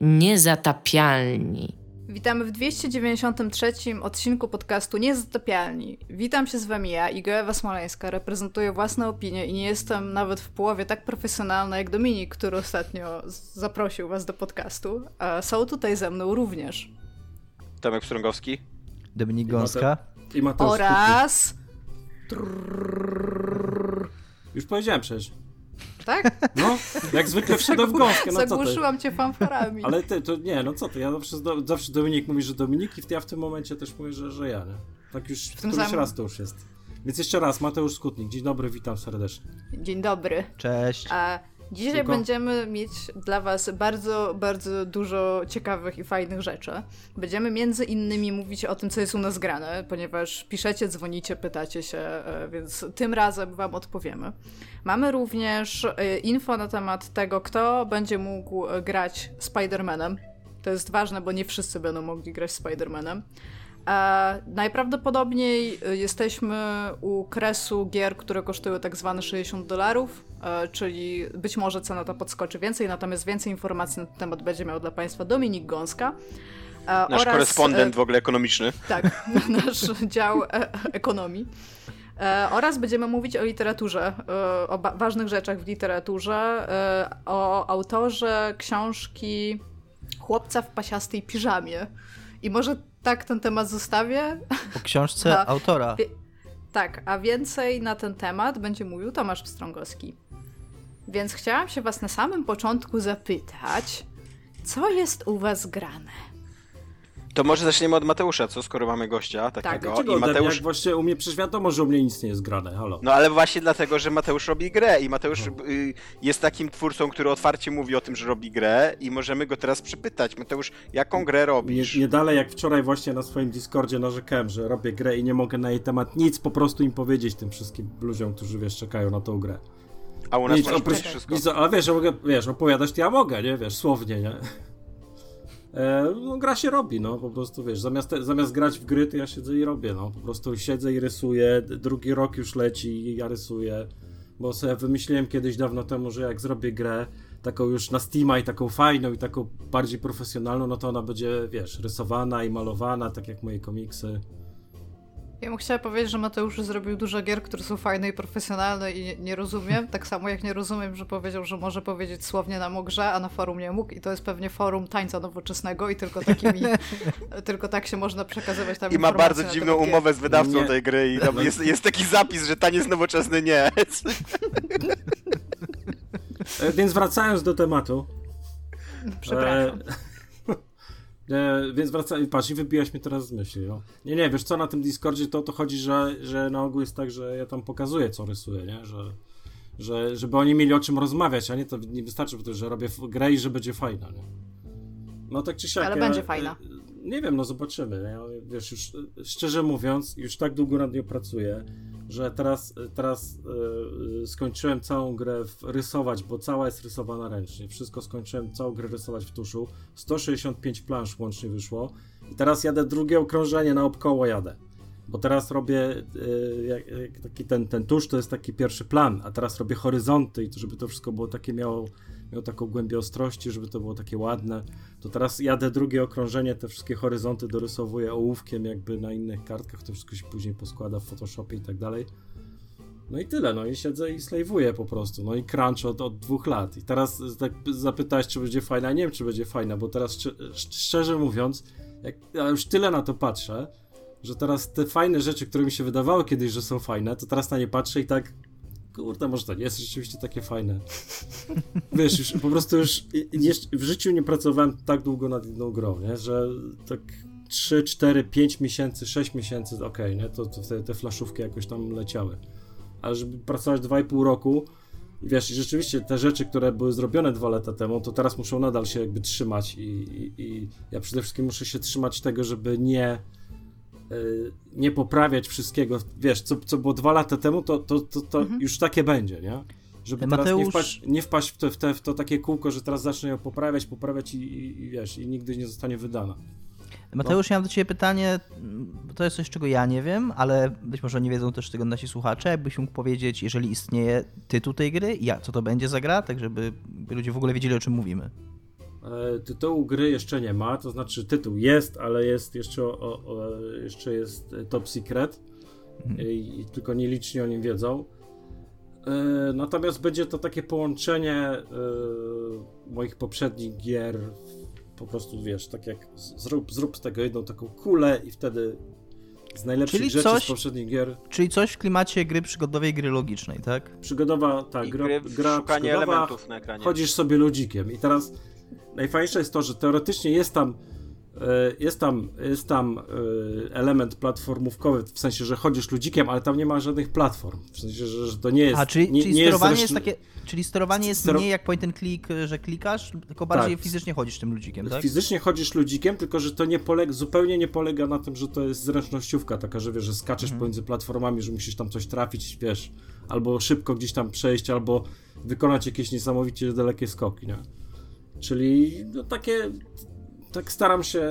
Niezatapialni. Witamy w 293 odcinku podcastu Niezatapialni. Witam się z wami ja, Iga Smoleńska, reprezentuję własne opinie i nie jestem nawet w połowie tak profesjonalna jak Dominik, który ostatnio zaprosił was do podcastu. A są tutaj ze mną również Tomek Strągowski, Dominik Gąska I Mateusz oraz... Już powiedziałem przecież. Tak? No, jak zwykle wszedłem w gąskę, no co ty? Zagłuszyłam cię fanfarami. Ale ty, to nie, no co ty, ja zawsze, zawsze Dominik mówi, że Dominik i ja w tym momencie też mówię, że, że ja, nie? Tak już w którymś samym... raz to już jest. Więc jeszcze raz, Mateusz Skutnik, dzień dobry, witam serdecznie. Dzień dobry. Cześć. A Dzisiaj Tylko... będziemy mieć dla Was bardzo, bardzo dużo ciekawych i fajnych rzeczy. Będziemy między innymi mówić o tym, co jest u nas grane, ponieważ piszecie, dzwonicie, pytacie się, e, więc tym razem Wam odpowiemy. Mamy również e, info na temat tego, kto będzie mógł grać Spider-Manem. To jest ważne, bo nie wszyscy będą mogli grać Spider-Manem. E, najprawdopodobniej e, jesteśmy u kresu gier, które kosztują tak zwane 60 dolarów, e, czyli być może cena ta podskoczy więcej, natomiast więcej informacji na ten temat będzie miał dla Państwa Dominik Gąska. E, nasz oraz, korespondent w ogóle ekonomiczny. Tak, nasz dział e, ekonomii. E, oraz będziemy mówić o literaturze, o ważnych rzeczach w literaturze, o autorze książki Chłopca w pasiastej piżamie. I może tak ten temat zostawię. Po książce autora. Tak, a więcej na ten temat będzie mówił Tomasz Pstrągowski. Więc chciałam się was na samym początku zapytać, co jest u was grane? To może zaczniemy od Mateusza, co skoro mamy gościa takiego. Tak, I Mateusz... Jak właśnie u mnie przecież wiadomo, że u mnie nic nie jest grane, halo. No ale właśnie dlatego, że Mateusz robi grę i Mateusz no. y, jest takim twórcą, który otwarcie mówi o tym, że robi grę i możemy go teraz przypytać. Mateusz, jaką grę robisz? Nie, nie dalej jak wczoraj właśnie na swoim Discordzie narzekałem, że robię grę i nie mogę na jej temat nic po prostu im powiedzieć tym wszystkim ludziom, którzy wiesz, czekają na tą grę. A u nas nic, oprócz, wszystko. Nic, ale wiesz, mogę, wiesz, opowiadać to ja mogę, nie? Wiesz, słownie, nie? E, no, gra się robi, no po prostu wiesz, zamiast, zamiast grać w gry, to ja siedzę i robię, no po prostu siedzę i rysuję, drugi rok już leci i ja rysuję, bo sobie wymyśliłem kiedyś dawno temu, że jak zrobię grę, taką już na Steama i taką fajną i taką bardziej profesjonalną, no to ona będzie, wiesz, rysowana i malowana, tak jak moje komiksy. Ja mu chciała powiedzieć, że Mateusz zrobił dużo gier, które są fajne i profesjonalne i nie, nie, rozumiem. Tak samo jak nie rozumiem, że powiedział, że może powiedzieć słownie na grze, a na forum nie mógł i to jest pewnie forum tańca nowoczesnego i tylko takimi, tylko tak się można przekazywać tam I ma bardzo dziwną umowę z wydawcą nie. tej gry i jest, jest taki zapis, że taniec nowoczesny nie. E, więc wracając do tematu. Przepraszam. E E, więc wracaj, patrz, i wybijaś mnie teraz z myśli. No. Nie, nie, wiesz co, na tym Discordzie to, to chodzi, że, że na ogół jest tak, że ja tam pokazuję, co rysuję, nie? Że, że, żeby oni mieli o czym rozmawiać, a nie to nie wystarczy, że robię grę i że będzie fajna, nie? No tak czy siak. Ale ja, będzie fajna. Nie wiem, no zobaczymy. Ja, wiesz, już szczerze mówiąc, już tak długo nad nią pracuję, że teraz, teraz yy, skończyłem całą grę rysować, bo cała jest rysowana ręcznie. Wszystko skończyłem, całą grę rysować w tuszu. 165 plansz łącznie wyszło. I teraz jadę drugie okrążenie, na obkoło jadę. Bo teraz robię yy, taki ten, ten tusz, to jest taki pierwszy plan, a teraz robię horyzonty i to, żeby to wszystko było takie miało miał taką głębię ostrości, żeby to było takie ładne. To teraz jadę drugie okrążenie, te wszystkie horyzonty dorysowuję ołówkiem jakby na innych kartkach, to wszystko się później poskłada w Photoshopie i tak dalej. No i tyle, no i siedzę i slajwuję po prostu, no i crunch od, od dwóch lat. I teraz tak zapytałeś, czy będzie fajna, nie wiem, czy będzie fajna, bo teraz szczerze mówiąc, jak ja już tyle na to patrzę, że teraz te fajne rzeczy, które mi się wydawały kiedyś, że są fajne, to teraz na nie patrzę i tak kurde, może to nie jest rzeczywiście takie fajne. Wiesz, już po prostu już w życiu nie pracowałem tak długo nad jedną grą, nie? że tak 3, 4, 5 miesięcy, 6 miesięcy, okej, okay, nie? To, to te, te flaszówki jakoś tam leciały. Ale żeby pracować 2,5 roku, wiesz, i rzeczywiście te rzeczy, które były zrobione dwa lata temu, to teraz muszą nadal się jakby trzymać i, i, i ja przede wszystkim muszę się trzymać tego, żeby nie nie poprawiać wszystkiego, wiesz, co, co było dwa lata temu, to, to, to, to mhm. już takie będzie, nie? Żeby Mateusz... teraz nie wpaść, nie wpaść w, te, w, te, w to takie kółko, że teraz zacznę ją poprawiać, poprawiać i, i, i wiesz, i nigdy nie zostanie wydana. Mateusz, no. ja mam do Ciebie pytanie, bo to jest coś, czego ja nie wiem, ale być może nie wiedzą też tego nasi słuchacze. Jakbyś mógł powiedzieć, jeżeli istnieje tytuł tej gry, ja, co to będzie za gra, tak żeby ludzie w ogóle wiedzieli, o czym mówimy. E, tytułu gry jeszcze nie ma, to znaczy tytuł jest, ale jest jeszcze, o, o, jeszcze jest top secret mhm. i, i tylko nieliczni o nim wiedzą. E, natomiast będzie to takie połączenie e, moich poprzednich gier. Po prostu wiesz, tak jak zrób, zrób z tego jedną taką kulę i wtedy z najlepszych czyli rzeczy coś, z poprzednich gier. Czyli coś w klimacie gry przygodowej, gry logicznej, tak? Przygodowa, tak, gra, gra szukanie elementów na ekranie. Chodzisz sobie ludzikiem i teraz najfajniejsze jest to, że teoretycznie jest tam E, jest tam, jest tam e, element platformówkowy, w sensie, że chodzisz ludzikiem, ale tam nie ma żadnych platform. W sensie, że, to nie jest. A, czyli, nie, czyli nie sterowanie jest, jest, takie. Czyli sterowanie jest Stero... nie jak point and click, że klikasz, tylko bardziej tak. fizycznie chodzisz tym ludzikiem, tak? Fizycznie chodzisz ludzikiem, tylko że to nie polega, zupełnie nie polega na tym, że to jest zręcznościówka, taka, że wiesz, że skaczesz mhm. pomiędzy platformami, że musisz tam coś trafić, wiesz, albo szybko gdzieś tam przejść, albo wykonać jakieś niesamowicie dalekie skoki, nie? Czyli no, takie tak staram się,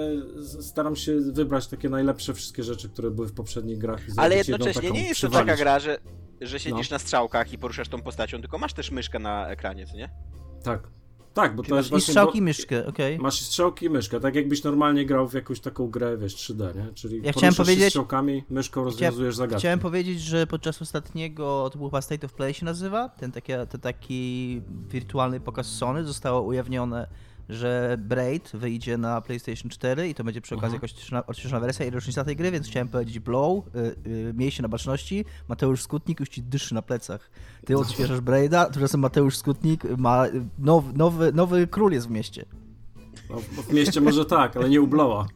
staram się wybrać takie najlepsze wszystkie rzeczy, które były w poprzednich grach. Ale jednocześnie nie jest to taka gra, że, że siedzisz no. na strzałkach i poruszasz tą postacią, tylko masz też myszkę na ekranie, co nie? Tak. Tak, bo Czyli to jest właśnie... I strzałki i myszkę, okej. Okay. Masz strzałki i myszkę, tak jakbyś normalnie grał w jakąś taką grę, wiesz, 3D, nie? Czyli ja chciałem powiedzieć... strzałkami, myszką rozwiązujesz zagadki. Chciałem powiedzieć, że podczas ostatniego, to był chyba State of Play się nazywa, ten taki, ten taki wirtualny pokaz Sony, zostało ujawnione że Braid wyjdzie na PlayStation 4 i to będzie przy okazji mhm. jakoś odświeżona wersja i rocznica tej gry, więc chciałem powiedzieć Blow, y, y, miej się na baczności, Mateusz Skutnik już ci dyszy na plecach. Ty odświeżasz Braida, tymczasem Mateusz Skutnik ma nowy, nowy król jest w mieście. No, w mieście może tak, ale nie u Blowa.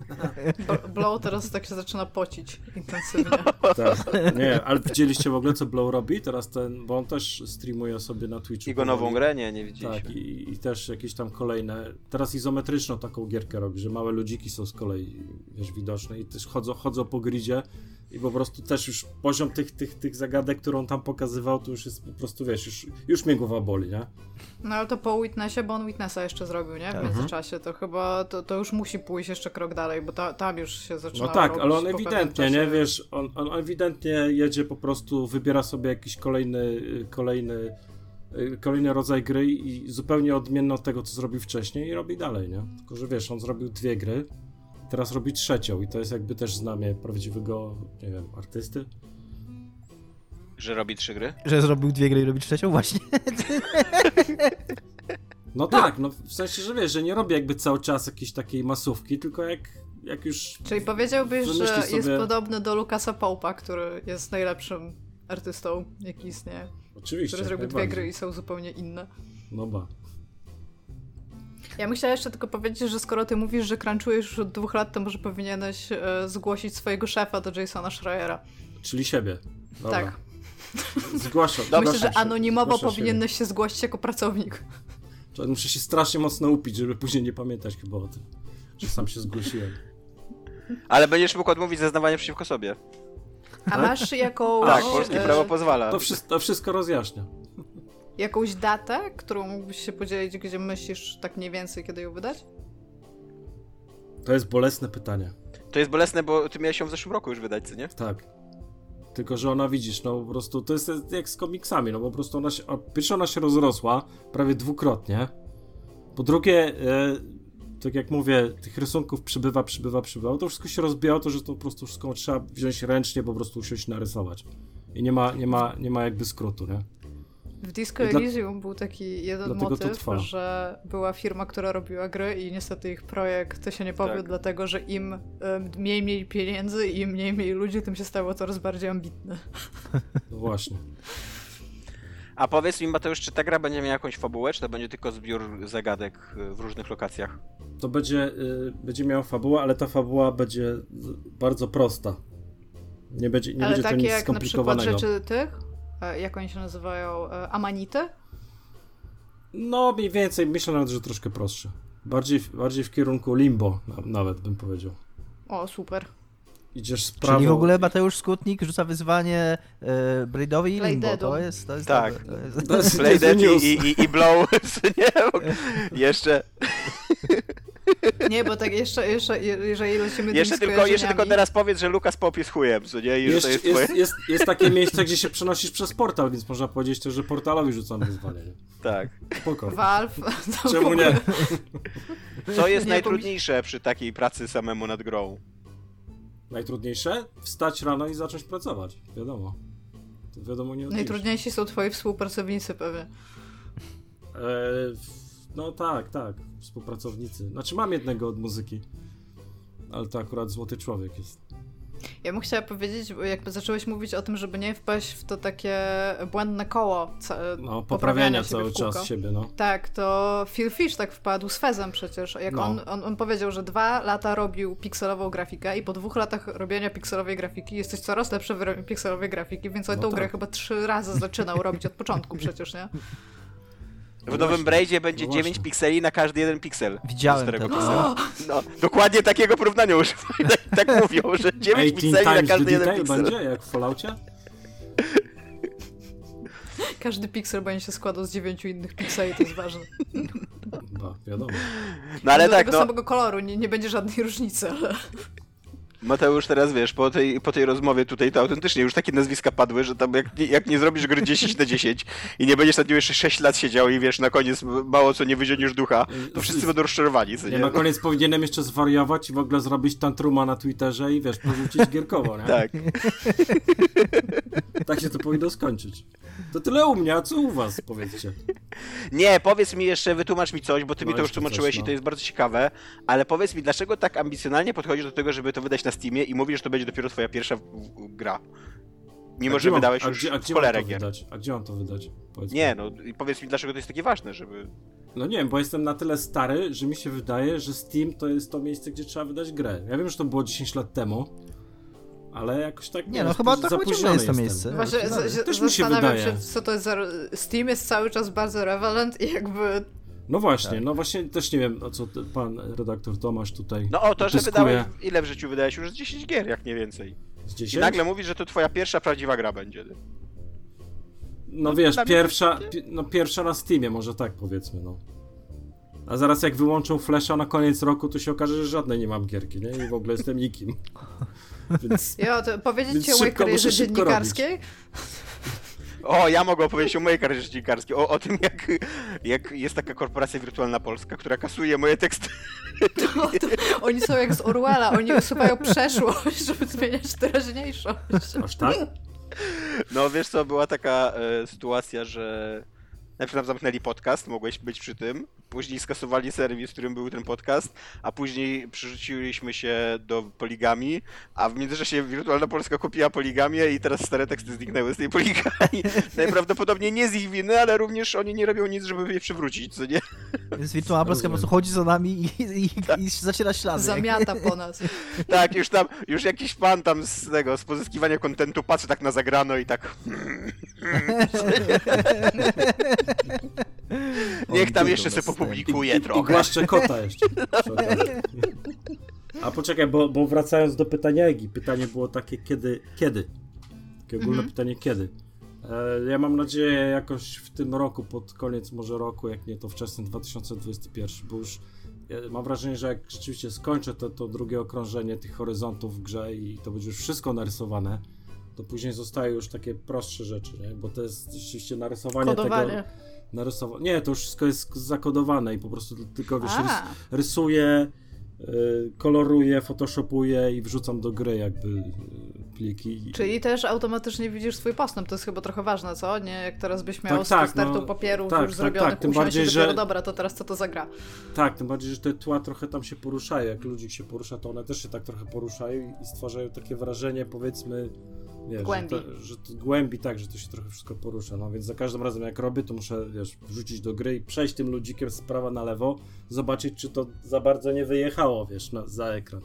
Blow teraz tak się zaczyna pocić intensywnie. Tak. Nie, ale widzieliście w ogóle, co Blow robi? Teraz ten, bo on też streamuje sobie na Twitchu. Jego nową grę? Nie, nie widzieliśmy. Tak, i, i, też jakieś tam kolejne, teraz izometryczną taką gierkę robi, że małe ludziki są z kolei, wiesz, widoczne i też chodzą, chodzą po gridzie i po prostu też już poziom tych, tych, tych zagadek, którą on tam pokazywał, to już jest po prostu, wiesz, już, już mnie głowa boli, nie? No ale to po Witnessie, bo on Witnessa jeszcze zrobił, nie? W tak. międzyczasie, to chyba to, to już musi pójść jeszcze krok dalej, bo ta, tam już się zaczyna No tak, ale on ewidentnie, nie, wiesz, on, on ewidentnie jedzie po prostu, wybiera sobie jakiś kolejny, kolejny kolejny rodzaj gry i zupełnie odmienny od tego, co zrobił wcześniej i robi dalej, nie? Tylko, że wiesz, on zrobił dwie gry, teraz robi trzecią i to jest jakby też znamie prawdziwego, nie wiem, artysty. Że robi trzy gry? Że zrobił dwie gry i robi trzecią? Właśnie. No tak, no w sensie, że wiesz, że nie robi jakby cały czas jakiejś takiej masówki, tylko jak, jak już... Czyli powiedziałbyś, że sobie... jest podobny do Lukasa Popa, który jest najlepszym artystą, jaki istnieje. Oczywiście. Który zrobił dwie gry i są zupełnie inne. No ba. Ja bym chciała jeszcze tylko powiedzieć, że skoro ty mówisz, że crunchujesz już od dwóch lat, to może powinieneś e, zgłosić swojego szefa do Jasona Schreiera. Czyli siebie. Dobra. Tak. Zgłaszam. Myślę, że anonimowo powinieneś siebie. się zgłosić jako pracownik. Muszę się strasznie mocno upić, żeby później nie pamiętać chyba o tym, że sam się zgłosiłem. Ale będziesz mógł odmówić zeznawania przeciwko sobie. A masz jakąś... Tak, polskie prawo pozwala. To, wszy to wszystko rozjaśnia jakąś datę, którą mógłbyś się podzielić, gdzie myślisz tak mniej więcej, kiedy ją wydać? To jest bolesne pytanie. To jest bolesne, bo ty miałeś ją w zeszłym roku już wydać, co nie? Tak. Tylko, że ona widzisz, no po prostu to jest jak z komiksami, no po prostu ona się, pierwsza ona się rozrosła prawie dwukrotnie. Po drugie, e, tak jak mówię, tych rysunków przybywa, przybywa, przybywa. To wszystko się rozbijało, to że to po prostu wszystko trzeba wziąć ręcznie, po prostu usiąść narysować. I nie ma, nie ma, nie ma jakby skrótu, nie? W Disco Elysium był taki jeden motyw, że była firma, która robiła gry i niestety ich projekt się nie powiódł, tak. dlatego że im mniej mieli pieniędzy i im mniej mieli ludzi, tym się stało coraz bardziej ambitne. No właśnie. A powiedz mi, Mateusz, czy ta gra będzie miała jakąś fabułę, czy to będzie tylko zbiór zagadek y, w różnych lokacjach? To będzie, y, będzie miała fabułę, ale ta fabuła będzie bardzo prosta. Nie będzie, nie ale będzie to nic jak na przykład rzeczy tych? E, jak oni się nazywają, e, amanity? No, mniej więcej, myślę nawet, że troszkę prostsze. Bardziej, bardziej w kierunku limbo, nawet bym powiedział. O, super. Idziesz z prawo... Czyli w ogóle Mateusz Skutnik rzuca wyzwanie e, Braidowi i Limbo. To jest, to jest tak. To jest, to jest i, i, i Blow. nie, jeszcze. Nie, bo tak jeszcze, jeszcze jeżeli lecimy Jeszcze tylko, jeszcze tylko teraz powiedz, że Lukas Pop jest chujem, co nie? I jest, to jest, jest, twoje... jest, jest, takie miejsce, gdzie się przenosisz przez portal, więc można powiedzieć też, że portalowi rzucam wyzwanie. Tak. Spoko. Valve. Czemu nie? Co jest nie, najtrudniejsze przy takiej pracy samemu nad grą? Najtrudniejsze? Wstać rano i zacząć pracować. Wiadomo. To wiadomo nie Najtrudniejsi są twoi współpracownicy pewnie. E, no tak, tak. Współpracownicy. Znaczy mam jednego od muzyki. Ale to akurat złoty człowiek jest. Ja bym chciała powiedzieć, bo jakby zacząłeś mówić o tym, żeby nie wpaść w to takie błędne koło no, poprawiania cały czas siebie, no. Tak, to Phil Fish tak wpadł z Fezem przecież. Jak no. on, on, on powiedział, że dwa lata robił pikselową grafikę i po dwóch latach robienia pikselowej grafiki jesteś coraz lepszy w pikselowej grafiki, więc on no tą tak. grę chyba trzy razy zaczynał robić od początku przecież, nie? W nowym Braidzie będzie no 9 pikseli na każdy jeden piksel. Widziałem to. No, dokładnie takiego porównania używają. tak, tak mówią, że 9 pikseli na każdy jeden piksel. będzie, jak w Falloutie? Każdy piksel będzie się składał z dziewięciu innych pikseli, to jest ważne. No, wiadomo. No ale Do tak, tego no. samego koloru, nie, nie będzie żadnej różnicy, ale... Mateusz, teraz wiesz, po tej, po tej rozmowie tutaj to autentycznie już takie nazwiska padły, że tam jak, jak nie zrobisz gry 10 na 10 i nie będziesz nad nią jeszcze 6 lat siedział i wiesz, na koniec mało co nie wyzionisz ducha, to wszyscy będą rozczarowani, co nie? na koniec powinienem jeszcze zwariować i w ogóle zrobić tantruma na Twitterze i wiesz, porzucić gierkowo, nie? Tak. tak się to powinno skończyć. To tyle u mnie, a co u was, powiedzcie? Nie, powiedz mi jeszcze, wytłumacz mi coś, bo ty no mi to już tłumaczyłeś coś, no. i to jest bardzo ciekawe, ale powiedz mi, dlaczego tak ambicjonalnie podchodzisz do tego, żeby to wydać na Steamie i mówisz, że to będzie dopiero twoja pierwsza gra? Mimo, że wydałeś już a gdzie, cholerę gier. Wydać? A gdzie mam to wydać? Powiedz nie, no i powiedz mi, dlaczego to jest takie ważne, żeby... No nie wiem, bo jestem na tyle stary, że mi się wydaje, że Steam to jest to miejsce, gdzie trzeba wydać grę. Ja wiem, że to było 10 lat temu, ale jakoś tak... Nie, no chyba tak ciągle jest to miejsce. Właśnie no, też mi się wydaje. się, co to jest za... Steam jest cały czas bardzo relevant i jakby... No właśnie, tak. no właśnie też nie wiem, o co pan redaktor Tomasz tutaj No o to, że wydałeś, ile w życiu wydałeś? Już z 10 gier, jak nie więcej. Z 10? I nagle mówisz, że to twoja pierwsza prawdziwa gra będzie. No, no wiesz, pierwsza, no pierwsza na Steamie, może tak powiedzmy, no. A zaraz jak wyłączą Flasha na koniec roku, to się okaże, że żadnej nie mam gierki, nie? I w ogóle jestem nikim. Więc, ja, to powiedzieć ci o mojej karierze dziennikarskiej? O, ja mogę opowiedzieć o mojej karierze dziennikarskiej, o, o tym jak, jak jest taka korporacja wirtualna Polska, która kasuje moje teksty. To, to, oni są jak z Orwella, oni usuwają przeszłość, żeby zmieniać teraźniejszość. Aż tak? No wiesz co, była taka e, sytuacja, że najpierw nam zamknęli podcast, mogłeś być przy tym, później skasowali serwis, w którym był ten podcast, a później przerzuciliśmy się do poligami, a w międzyczasie Wirtualna Polska kupiła poligamię i teraz stare teksty zniknęły z tej poligami. Najprawdopodobniej nie z ich winy, ale również oni nie robią nic, żeby je przywrócić, co nie? Więc Wirtualna Polska po prostu chodzi za nami i, i, tak. i zaciera ślady. Zamiata po nas. tak, już tam, już jakiś fan tam z tego, z pozyskiwania kontentu patrzy tak na zagrano i tak... Niech tam jeszcze sobie publikuje trochę. I głaszcze kota jeszcze. A poczekaj, bo, bo wracając do pytania Egi, pytanie było takie, kiedy, kiedy? Takie ogólne mhm. pytanie, kiedy? E, ja mam nadzieję jakoś w tym roku, pod koniec może roku, jak nie to wczesny 2021, bo już mam wrażenie, że jak rzeczywiście skończę to, to drugie okrążenie tych horyzontów w grze i to będzie już wszystko narysowane, to później zostają już takie prostsze rzeczy, nie? bo to jest rzeczywiście narysowanie Kodowanie. tego narysował. Nie, to już wszystko jest zakodowane i po prostu tylko wiesz, rys rysuję, y, koloruję, photoshopuję i wrzucam do gry jakby y, pliki. Czyli też automatycznie widzisz swój postęp, to jest chyba trochę ważne, co? Nie jak teraz byś miał tak, tak, startu no, papierów tak, już tak, zrobionych, tak, tym bardziej, że dopiero, dobra, to teraz co to zagra. Tak, tym bardziej, że te tła trochę tam się poruszają, jak ludzik się porusza, to one też się tak trochę poruszają i stwarzają takie wrażenie, powiedzmy, wiesz, głębi. Że, to, że to głębi tak, że to się trochę wszystko porusza, no więc za każdym razem jak robię, to muszę, wiesz, wrzucić do gry i przejść tym ludzikiem z prawa na lewo, zobaczyć, czy to za bardzo nie wyjechało, wiesz, na, za ekran.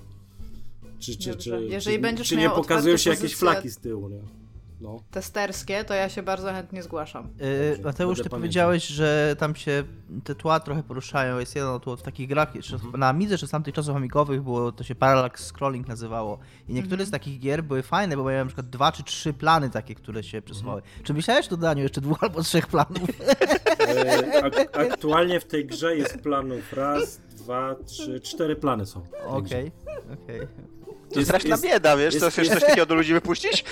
Czy, czy, czy, Jeżeli czy, będziesz czy nie pokazują się jakieś flaki z tyłu, nie? No. testerskie, to ja się bardzo chętnie zgłaszam. Yy, Mateusz, ty powiedziałeś, że tam się te tła trochę poruszają. Jest jedno tło w takich grach, mhm. na Amidze, czy z tamtych czasów amigowych było, to się Parallax Scrolling nazywało. I niektóre mhm. z takich gier były fajne, bo miałem na przykład dwa czy trzy plany takie, które się przesuwały. Mhm. Czy myślałeś o dodaniu jeszcze dwóch albo trzech planów? Yy, ak aktualnie w tej grze jest planów raz, dwa, trzy, cztery plany są. Okej, okej. To jest straszna jest- bieda, wiesz? jest- to chcesz coś takiego do ludzi wypuścić?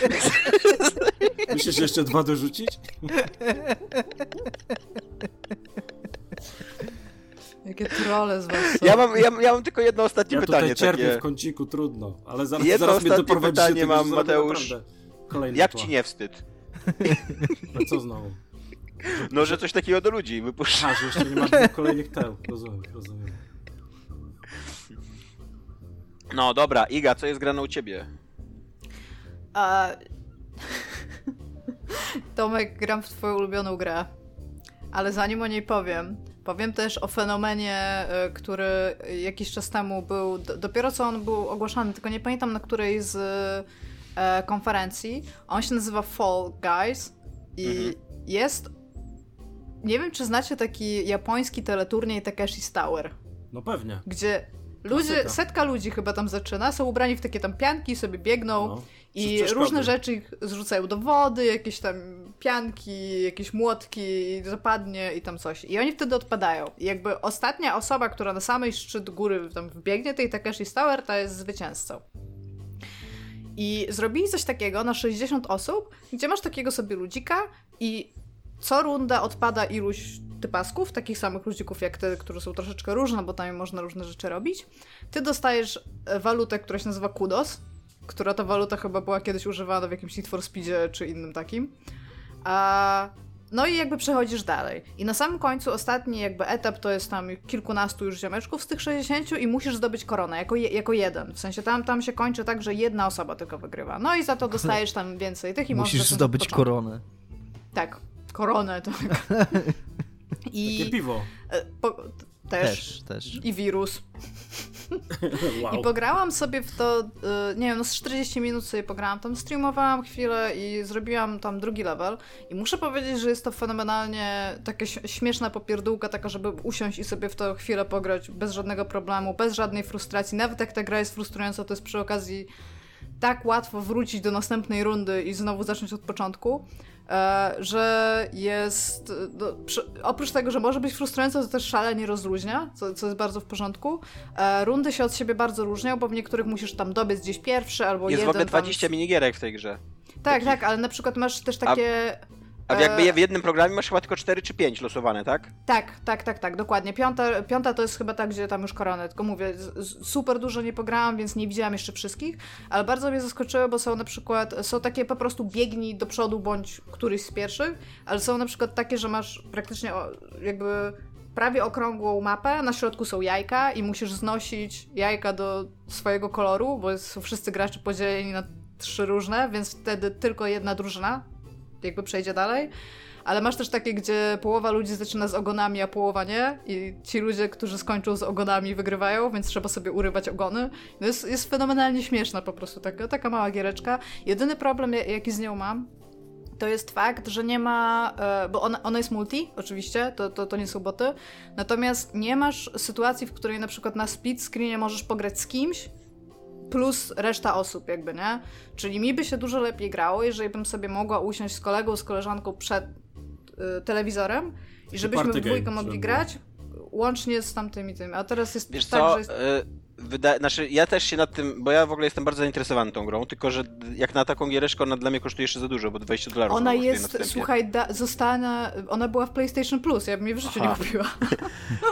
Musisz jeszcze dwa dorzucić? Jakie trolle z was są. Ja mam, ja, ja mam tylko jedno ostatnie Ja pytanie. tutaj cierpię Takie. w kąciku, trudno. Ale zaraz, Jedno zaraz mnie pytanie tego, mam, Mateusz. Kolejny Jak tła. ci nie wstyd? A co znowu? No, że coś takiego do ludzi wypuszczasz. A, że jeszcze nie masz kolejnych teł. Rozumiem, rozumiem. No dobra, Iga, co jest grane u ciebie? A... Tomek, gram w twoją ulubioną grę. Ale zanim o niej powiem, powiem też o fenomenie, y, który jakiś czas temu był, dopiero co on był ogłaszany, tylko nie pamiętam na której z e, konferencji. On się nazywa Fall Guys i Mhm. jest... Nie wiem, czy znacie taki japoński teleturniej Takeshi's Tower No pewnie. gdzie ludzie, setka ludzi chyba tam zaczyna, są ubrani w takie tam pianki, sobie biegną No. i różne rzeczy ich zrzucają do wody, jakieś tam pianki, jakieś młotki, zapadnie i tam coś. I oni wtedy odpadają. I jakby ostatnia osoba, która na samej szczyt góry tam wbiegnie, tej Takeshi Tower, ta jest zwycięzcą. I zrobili coś takiego na 60 osób, gdzie masz takiego sobie ludzika i co runda odpada iluś typasków, takich samych ludzików jak ty, które są troszeczkę różne, bo tam można różne rzeczy robić. Ty dostajesz e, walutę, która się nazywa kudos, która ta waluta chyba była kiedyś używana w jakimś Need for Speedzie czy innym takim. A... No i jakby przechodzisz dalej. I na samym końcu ostatni jakby etap to jest tam kilkunastu już ziomeczków z tych 60 i musisz zdobyć koronę jako, je, jako jeden. W sensie tam, tam się kończy tak, że jedna osoba tylko wygrywa. No i za to dostajesz tam więcej tych i Musisz zdobyć koronę. Tak, koronę to. I Takie piwo. e, po, też. Też, też. I wirus. Wow. I pograłam sobie w to, y, nie wiem, no z 40 minut sobie pograłam tam, streamowałam chwilę i zrobiłam tam drugi level. I muszę powiedzieć, że jest to fenomenalnie taka śmieszna popierdółka, taka, żeby usiąść i sobie w to chwilę pograć bez żadnego problemu, bez żadnej frustracji. Nawet jak ta gra jest frustrująca, to jest przy okazji tak łatwo wrócić do następnej rundy i znowu zacząć od początku, e, że jest. Przy, oprócz tego, że może być frustrujące, to też szalenie rozluźnia, co, co jest bardzo w porządku. E, rundy się od siebie bardzo różnią, bo w niektórych musisz tam dobiec gdzieś pierwszy albo Jest w jeden. ogóle 20 tam... minigierek w tej grze. Tak, tak, ale na przykład masz też takie. A jakby E, je w jednym programie masz chyba tylko 4 czy 5 losowane, tak? Tak, tak, tak, tak, dokładnie. Piąta, piąta to jest chyba tak, gdzie tam już koronę, tylko mówię, super dużo nie pograłam, więc nie widziałam jeszcze wszystkich, ale bardzo mnie zaskoczyły, bo są na przykład, są takie po prostu biegnij do przodu bądź któryś z pierwszych, ale są na przykład takie, że masz praktycznie jakby prawie okrągłą mapę, na środku są jajka i musisz znosić jajka do swojego koloru, bo są wszyscy gracze podzieleni na trzy różne, więc wtedy tylko jedna drużyna jakby przejdzie dalej. Ale masz też takie, gdzie połowa ludzi zaczyna z ogonami, a połowa nie. I ci ludzie, którzy skończą z ogonami, wygrywają, więc trzeba sobie urywać ogony. No jest, jest fenomenalnie śmieszna po prostu, taka, taka mała giereczka. Jedyny problem, ja- jaki z nią mam, to jest fakt, że nie ma, e, bo ona, ona jest multi, oczywiście, to, to, to nie są boty, natomiast nie masz sytuacji, w której na przykład na split screenie możesz pograć z kimś, plus reszta osób, jakby, nie? Czyli mi by się dużo lepiej grało, jeżeli bym sobie mogła usiąść z kolegą, z koleżanką przed y, telewizorem i żebyśmy w dwójkę mogli grać, łącznie z tamtymi tymi. A teraz jest Wiesz tak, co, że jest... y, wyda- znaczy ja też się nad tym, bo ja w ogóle jestem bardzo zainteresowany tą grą, tylko że jak na taką giereczkę ona dla mnie kosztuje jeszcze za dużo, bo 20 dolarów Ona na jest, słuchaj, da, zostana, ona była w PlayStation Plus, ja bym jej w życiu Aha. nie kupiła.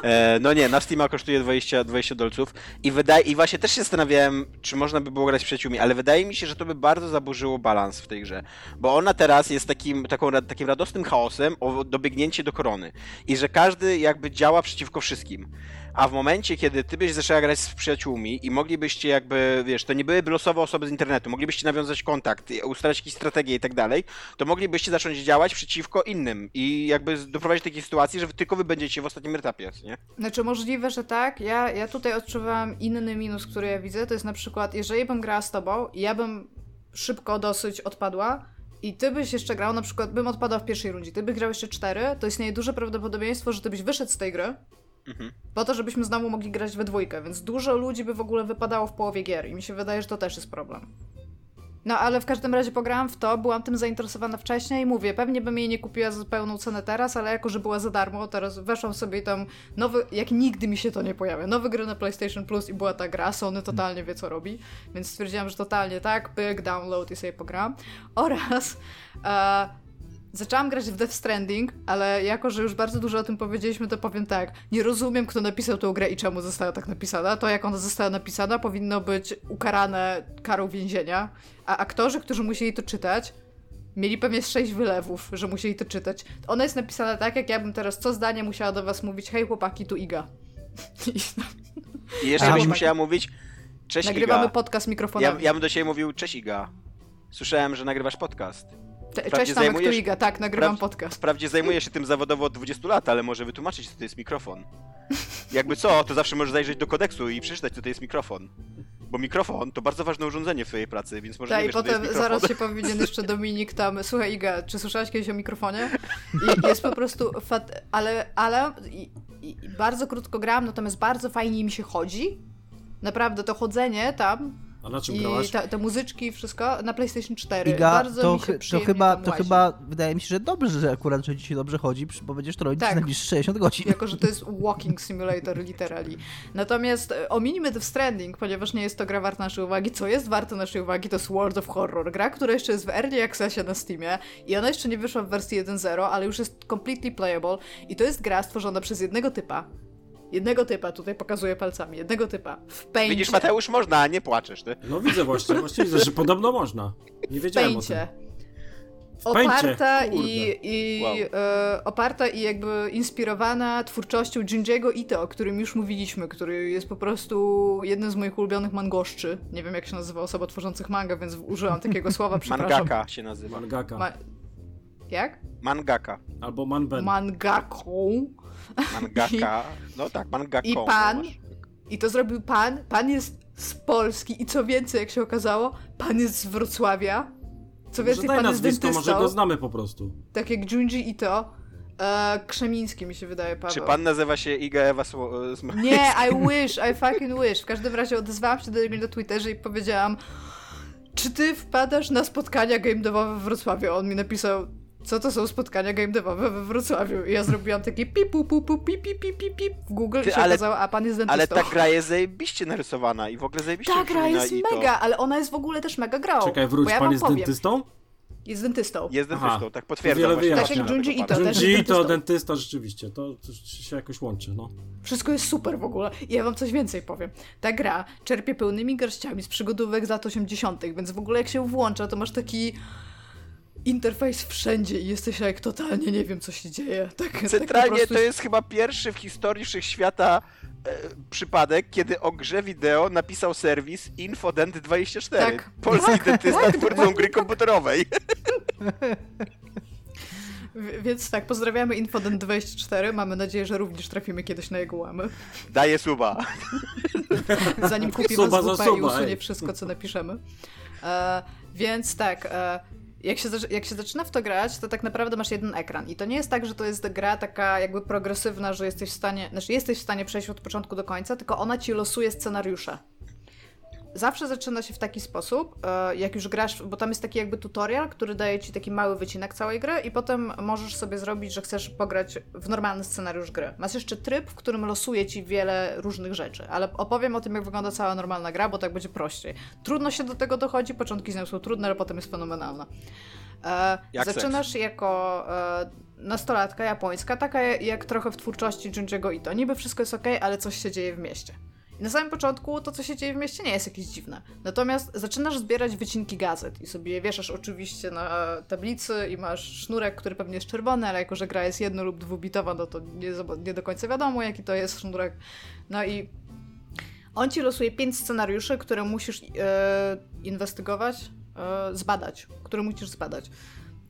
E, no nie, na Steama kosztuje 20, 20 dolców i wydaje, i właśnie też się zastanawiałem, czy można by było grać z przyjaciółmi, ale wydaje mi się, że to by bardzo zaburzyło balans w tej grze, bo ona teraz jest takim, taką, takim radosnym chaosem o dobiegnięcie do korony i że każdy jakby działa przeciwko wszystkim. A w momencie, kiedy ty byś zaczęła grać z przyjaciółmi i moglibyście jakby, wiesz, to nie byłyby losowe osoby z internetu, moglibyście nawiązać kontakt, ustalać jakieś strategie i tak dalej, to moglibyście zacząć działać przeciwko innym i jakby doprowadzić do takiej sytuacji, że tylko wy będziecie w ostatnim etapie, nie? Znaczy możliwe, że tak. Ja, ja tutaj odczuwam inny minus, który ja widzę. To jest na przykład, jeżeli bym grała z tobą i ja bym szybko dosyć odpadła i ty byś jeszcze grał, na przykład bym odpadał w pierwszej rundzie, ty byś grał jeszcze cztery, to istnieje duże prawdopodobieństwo, że ty byś wyszedł z tej gry Mhm. po to, żebyśmy znowu mogli grać we dwójkę, więc dużo ludzi by w ogóle wypadało w połowie gier i mi się wydaje, że to też jest problem. No ale w każdym razie pograłam w to, byłam tym zainteresowana wcześniej i mówię, pewnie bym jej nie kupiła za pełną cenę teraz, ale jako, że była za darmo, teraz weszłam sobie tam nowy, jak nigdy mi się to nie pojawia, nowy gry na PlayStation Plus i była ta gra, Sony totalnie wie co robi, więc stwierdziłam, że totalnie tak, pyk, download i sobie pogram. Oraz e, zaczęłam grać w Death Stranding, ale jako, że już bardzo dużo o tym powiedzieliśmy, to powiem tak. Nie rozumiem, kto napisał tę grę i czemu została tak napisana. To, jak ona została napisana, powinno być ukarane karą więzienia, a aktorzy, którzy musieli to czytać, mieli pewnie sześć wylewów, że musieli to czytać. Ona jest napisana tak, jak ja bym teraz co zdanie musiała do was mówić, hej chłopaki, tu Iga. I jeszcze byś musiała mówić, cześć Nagrywamy Iga. podcast mikrofonami. Ja, ja bym do ciebie mówił, cześć Iga. Słyszałem, że nagrywasz podcast. Cześć Tomek zajmujesz... Iga, tak, nagrywam podcast. Wprawdzie zajmuję się tym zawodowo od 20 lat, ale może wytłumaczyć, co to jest mikrofon. Jakby co, to zawsze możesz zajrzeć do kodeksu i przeczytać, co to jest mikrofon. Bo mikrofon to bardzo ważne urządzenie w twojej pracy, więc może Ta, nie i wiesz, potem to jest zaraz się powinien jeszcze Dominik tam, słuchaj Iga, czy słyszałaś kiedyś o mikrofonie? I jest po prostu, fat... ale, ale i, i bardzo krótko grałam, natomiast bardzo fajnie mi się chodzi. Naprawdę, to chodzenie tam a na czym I grałaś? te, te muzyczki, wszystko na PlayStation 4. Iga, Bardzo to, mi się to chyba, to chyba wydaje mi się, że dobrze, że akurat, że się dobrze chodzi, bo będziesz to robić Tak. najbliższe 60 godzin. Jako, że to jest walking simulator literally. Natomiast e, ominimy Death Stranding, ponieważ nie jest to gra warta naszej uwagi. Co jest warte naszej uwagi, to jest World of Horror. Gra, która jeszcze jest w Early Accessie na Steamie i ona jeszcze nie wyszła w wersji 1.0, ale już jest completely playable i to jest gra stworzona przez jednego typa. Jednego typa, tutaj pokazuję palcami, jednego typa. W paincie. Widzisz, Mateusz, można, a nie płaczesz, ty. No widzę właśnie, właśnie widzę, że podobno można. Nie w wiedziałem paincie. o tym. Oparta Kurde. i, i Wow. e, oparta i jakby inspirowana twórczością Junjiego Ito, o którym już mówiliśmy, który jest po prostu jednym z moich ulubionych mangoszczy. Nie wiem jak się nazywa osoba tworzących manga, więc użyłam takiego słowa, przepraszam. Mangaka się nazywa. Mangaka. Ma- jak? Mangaka. Albo Manben. Mangaką. Mangaka. No tak, mangaka. I pan, i to zrobił pan, pan jest z Polski i co więcej, jak się okazało, pan jest z Wrocławia. Co więcej, pan jest dentystą, może go znamy po prostu. tak jak Junji Ito. E, Krzemiński mi się wydaje, Paweł. Czy pan nazywa się Iga Ewa Sło... Sm- Nie, I wish, I fucking wish. W każdym razie odezwałam się do niego na Twitterze i powiedziałam czy ty wpadasz na spotkania game devowe w Wrocławiu? On mi napisał, co to są spotkania game devowe we Wrocławiu? I ja zrobiłam takie pip, pu, pu, pu, pip, pip, pip, pip, pip w Google Ty, i się ale- okazało, a pan jest dentystą. Ale ta gra jest zajebiście narysowana i w ogóle zajebiście Ta gra przypomina jest i to. mega, ale ona jest w ogóle też mega grą. Czekaj, wróć, ja pan jest powiem. dentystą? Jest dentystą. Jest Aha. dentystą, tak potwierdzam. wiele. Tak jak Junji Ito. Junji jest to dentystą. dentysta rzeczywiście, to, to się jakoś łączy, no. Wszystko jest super w ogóle. I ja wam coś więcej powiem. Ta gra czerpie pełnymi garściami z przygodówek z lat 80., więc w ogóle jak się włącza, to masz taki interfejs wszędzie i jesteś jak totalnie nie wiem, co się dzieje. Tak, tak Centralnie prostu to jest chyba pierwszy w historii wszechświata e, przypadek, kiedy o grze wideo napisał serwis Infodent24. Tak. Polski dentysta tak, twórcą gry komputerowej. Więc tak, pozdrawiamy Infodent24. Mamy nadzieję, że również trafimy kiedyś na jego łamy. Daję suba. Zanim kupimy Suba ZWP i suba, usunie wszystko, co napiszemy. E, więc tak, e, jak, się, jak się zaczyna w to grać, to tak naprawdę masz jeden ekran. I to nie jest tak, że to jest gra taka jakby progresywna, że jesteś w stanie, znaczy jesteś w stanie przejść od początku do końca, tylko ona ci losuje scenariusze. Zawsze zaczyna się w taki sposób, e, jak już grasz, bo tam jest taki jakby tutorial, który daje ci taki mały wycinek całej gry i potem możesz sobie zrobić, że chcesz pograć w normalny scenariusz gry. Masz jeszcze tryb, w którym losuje ci wiele różnych rzeczy, ale opowiem o tym, jak wygląda cała normalna gra, bo tak będzie prościej. Trudno się do tego dochodzi, początki z nią są trudne, ale potem jest fenomenalna. E, Jak zaczynasz jako e, nastolatka japońska, taka jak trochę w twórczości Junji'ego Ito. Niby wszystko jest ok, ale coś się dzieje w mieście. Na samym początku to, co się dzieje w mieście, nie jest jakieś dziwne. Natomiast zaczynasz zbierać wycinki gazet i sobie je wieszasz oczywiście na tablicy i masz sznurek, który pewnie jest czerwony, ale jako, że gra jest jedno- lub dwubitowa, no to nie, nie do końca wiadomo, jaki to jest sznurek. No i on ci losuje pięć scenariuszy, które musisz e, inwestygować, e, zbadać, które musisz zbadać.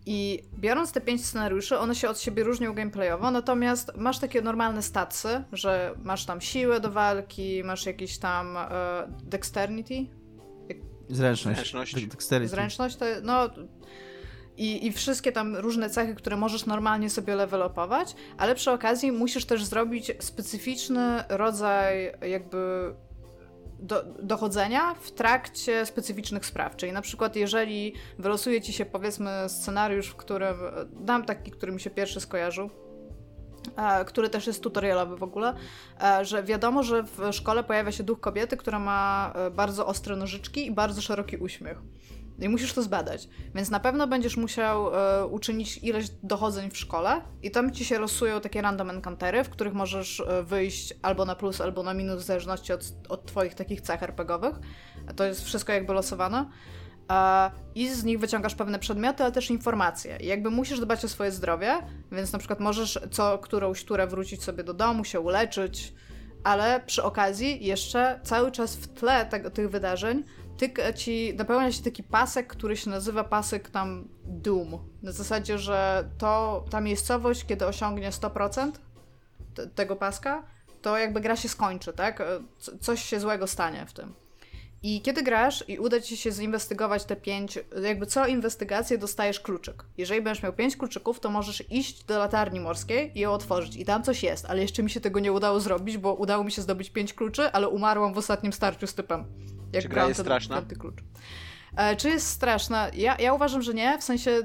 I biorąc te pięć scenariuszy, one się od siebie różnią gameplayowo, natomiast masz takie normalne statsy, że masz tam siłę do walki, masz jakieś tam e, dexterity, Zręczność. Zręczność. Dex- Dexterity. zręczność, to, no i, i wszystkie tam różne cechy, które możesz normalnie sobie levelopować, ale przy okazji musisz też zrobić specyficzny rodzaj jakby do, dochodzenia w trakcie specyficznych spraw. Czyli na przykład, jeżeli wylosuje ci się powiedzmy scenariusz, w którym dam taki, który mi się pierwszy skojarzył, e, który też jest tutorialowy w ogóle, e, że wiadomo, że w szkole pojawia się duch kobiety, która ma e, bardzo ostre nożyczki i bardzo szeroki uśmiech. I musisz to zbadać. Więc na pewno będziesz musiał e, uczynić ileś dochodzeń w szkole i tam ci się losują takie random encountery, w których możesz e, wyjść albo na plus, albo na minus, w zależności od, od twoich takich cech RPGowych. To jest wszystko jakby losowane. E, I z nich wyciągasz pewne przedmioty, ale też informacje. I jakby musisz dbać o swoje zdrowie, więc na przykład możesz co którąś turę wrócić sobie do domu, się uleczyć, ale przy okazji jeszcze cały czas w tle tego, tych wydarzeń tyka ci, napełnia się taki pasek, który się nazywa pasek tam Doom. Na zasadzie, że to ta miejscowość, kiedy osiągnie 100% te, tego paska, to jakby gra się skończy, tak? Coś się złego stanie w tym. I kiedy grasz i uda ci się zinwestygować te pięć, jakby co inwestygację dostajesz kluczyk. Jeżeli będziesz miał pięć kluczyków, to możesz iść do latarni morskiej i ją otworzyć. I tam coś jest, ale jeszcze mi się tego nie udało zrobić, bo udało mi się zdobyć pięć kluczy, ale umarłam w ostatnim starciu z typem. Jak czy gra jest ten, straszna? Ten klucz. E, czy jest straszna? Ja, ja uważam, że nie, w sensie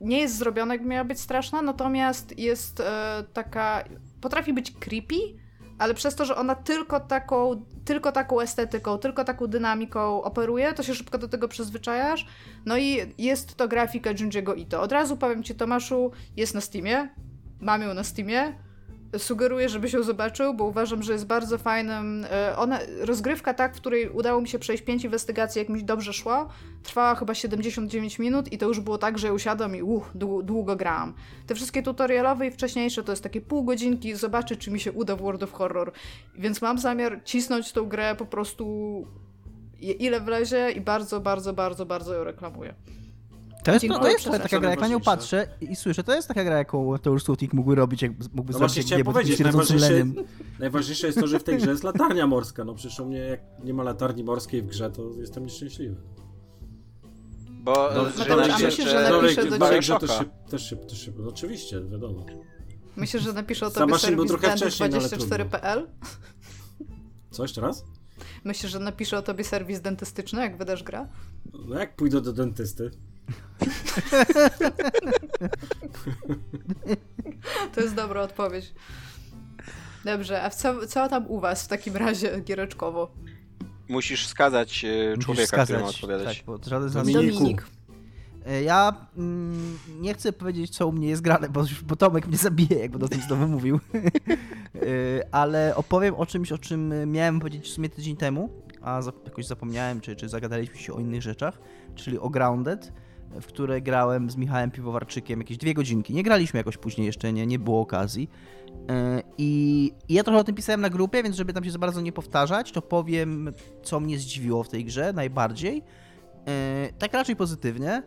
nie jest zrobiona, jakby miała być straszna, natomiast jest e, taka, potrafi być creepy, ale przez to, że ona tylko taką, tylko taką estetyką, tylko taką dynamiką operuje, to się szybko do tego przyzwyczajasz. No i jest to grafika Junji'ego Ito. Od razu powiem ci, Tomaszu, jest na Steamie, mam ją na Steamie, sugeruję, żebyś ją zobaczył, bo uważam, że jest bardzo fajnym. E, ona, rozgrywka tak, w której udało mi się przejść pięć inwestygacji, jak mi dobrze szło, trwała chyba 79 minut i to już było tak, że usiadłam i uh, długo, grałam. Te wszystkie tutorialowe i wcześniejsze to jest takie pół godzinki, zobaczy, czy mi się uda w World of Horror. Więc mam zamiar cisnąć tą grę po prostu ile wlezie i bardzo, bardzo, bardzo, bardzo ją reklamuję. To jest, to, to jest taka gra, jak na nią patrzę i słyszę, to jest taka gra, jaką to już Sutik mógłby robić, jak mógłby no zrobić, jak nie, powiedzieć, najważniejsze, najważniejsze jest to, że w tej grze jest latarnia morska, no przecież u mnie jak nie ma latarni morskiej w grze, to jestem nieszczęśliwy. Bo no, że no, myślę, że napiszę do ciebie. że też się, też się, też się, no oczywiście, wiadomo. Myślę, że napiszę o tobie serwis dentys24.pl Co, jeszcze raz? Myślę, że napiszę o tobie serwis dentystyczny, jak wydasz grę? No jak pójdę do dentysty? To jest dobra odpowiedź. Dobrze, a co, co tam u was w takim razie giereczkowo? Musisz skazać e, człowieka, który ma odpowiadać. Tak, bo żaden z Dominik. E, ja mm, nie chcę powiedzieć, co u mnie jest grane, bo, bo Tomek mnie zabije, jak będę o tym znowu mówił. E, ale opowiem o czymś, o czym miałem powiedzieć w sumie tydzień temu, a jakoś zapomniałem, czy, czy zagadaliśmy się o innych rzeczach, czyli o Grounded w które grałem z Michałem Piwowarczykiem jakieś dwie godzinki. Nie graliśmy jakoś później jeszcze, nie, nie było okazji. E, I, I ja trochę o tym pisałem na grupie, więc żeby tam się za bardzo nie powtarzać, to powiem, co mnie zdziwiło w tej grze najbardziej. E, tak raczej pozytywnie.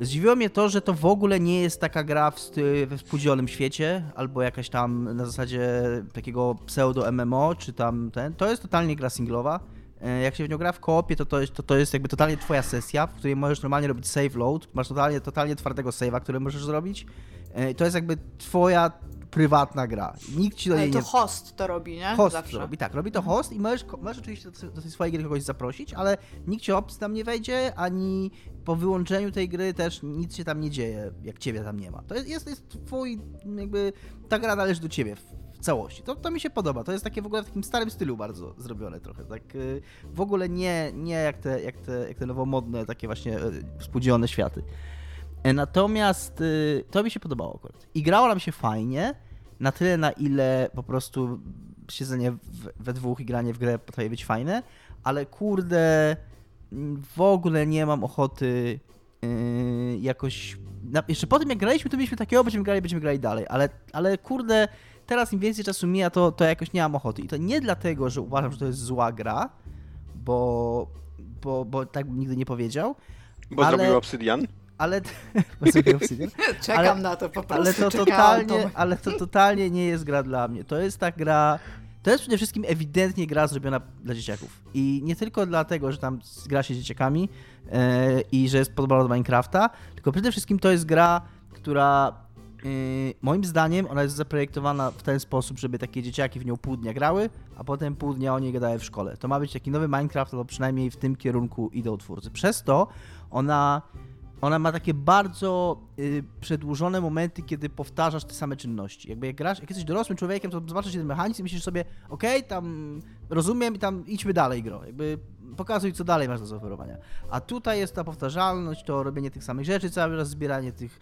Zdziwiło mnie to, że to w ogóle nie jest taka gra w, we współdzielonym świecie, albo jakaś tam na zasadzie takiego pseudo-MMO, czy tam ten. To jest totalnie gra singlowa. E, jak się w nią gra w koopie, to to jest, to, to jest jakby totalnie twoja sesja, w której możesz normalnie robić save load, masz totalnie, totalnie twardego save'a, który możesz zrobić. E, to jest jakby twoja prywatna gra. Nikt ci do niej Ale to nie... host to robi, nie? Host Zawsze. robi, tak. Robi to mhm. host i możesz, możesz oczywiście do, tej swojej gry kogoś zaprosić, ale nikt ci obcy tam nie wejdzie, ani po wyłączeniu tej gry też nic się tam nie dzieje, jak ciebie tam nie ma. To jest, jest, jest twój, jakby, ta gra należy do ciebie całości. To, to mi się podoba. To jest takie w ogóle w takim starym stylu bardzo zrobione trochę. Tak y, w ogóle nie, nie jak, te, jak, te, jak te nowomodne, takie właśnie y, współdzielone światy. E, natomiast y, to mi się podobało akurat. I grało nam się fajnie, na tyle na ile po prostu siedzenie we dwóch i granie w grę potrafi być fajne, ale kurde, w ogóle nie mam ochoty jakoś. jeszcze po tym jak graliśmy, to mieliśmy takiego, będziemy grali, będziemy grali dalej, ale, ale kurde, teraz im więcej czasu mija, to, to jakoś nie mam ochoty. I to nie dlatego, że uważam, że to jest zła gra, bo, bo, bo tak bym nigdy nie powiedział. Bo ale, zrobił Obsydian? Ale, obsydian. Czekam ale, na to po prostu. Ale to, totalnie, ale to totalnie nie jest gra dla mnie. To jest ta gra... To jest przede wszystkim ewidentnie gra zrobiona dla dzieciaków. I nie tylko dlatego, że tam gra się z dzieciakami yy, i że jest podobna do Minecrafta, tylko przede wszystkim to jest gra, która moim zdaniem ona jest zaprojektowana w ten sposób, żeby takie dzieciaki w nią pół dnia grały, a potem pół dnia o niej gadały w szkole. To ma być taki nowy Minecraft, albo przynajmniej w tym kierunku idą twórcy. Przez to ona, ona ma takie bardzo yy, przedłużone momenty, kiedy powtarzasz te same czynności. Jakby jak grasz, jak jesteś dorosłym człowiekiem, to zobaczysz ten mechanizm i myślisz sobie, okej, okay, tam rozumiem i tam idźmy dalej gro. Jakby pokazuj, co dalej masz do zaoferowania. A tutaj jest ta powtarzalność, to robienie tych samych rzeczy cały czas, zbieranie tych,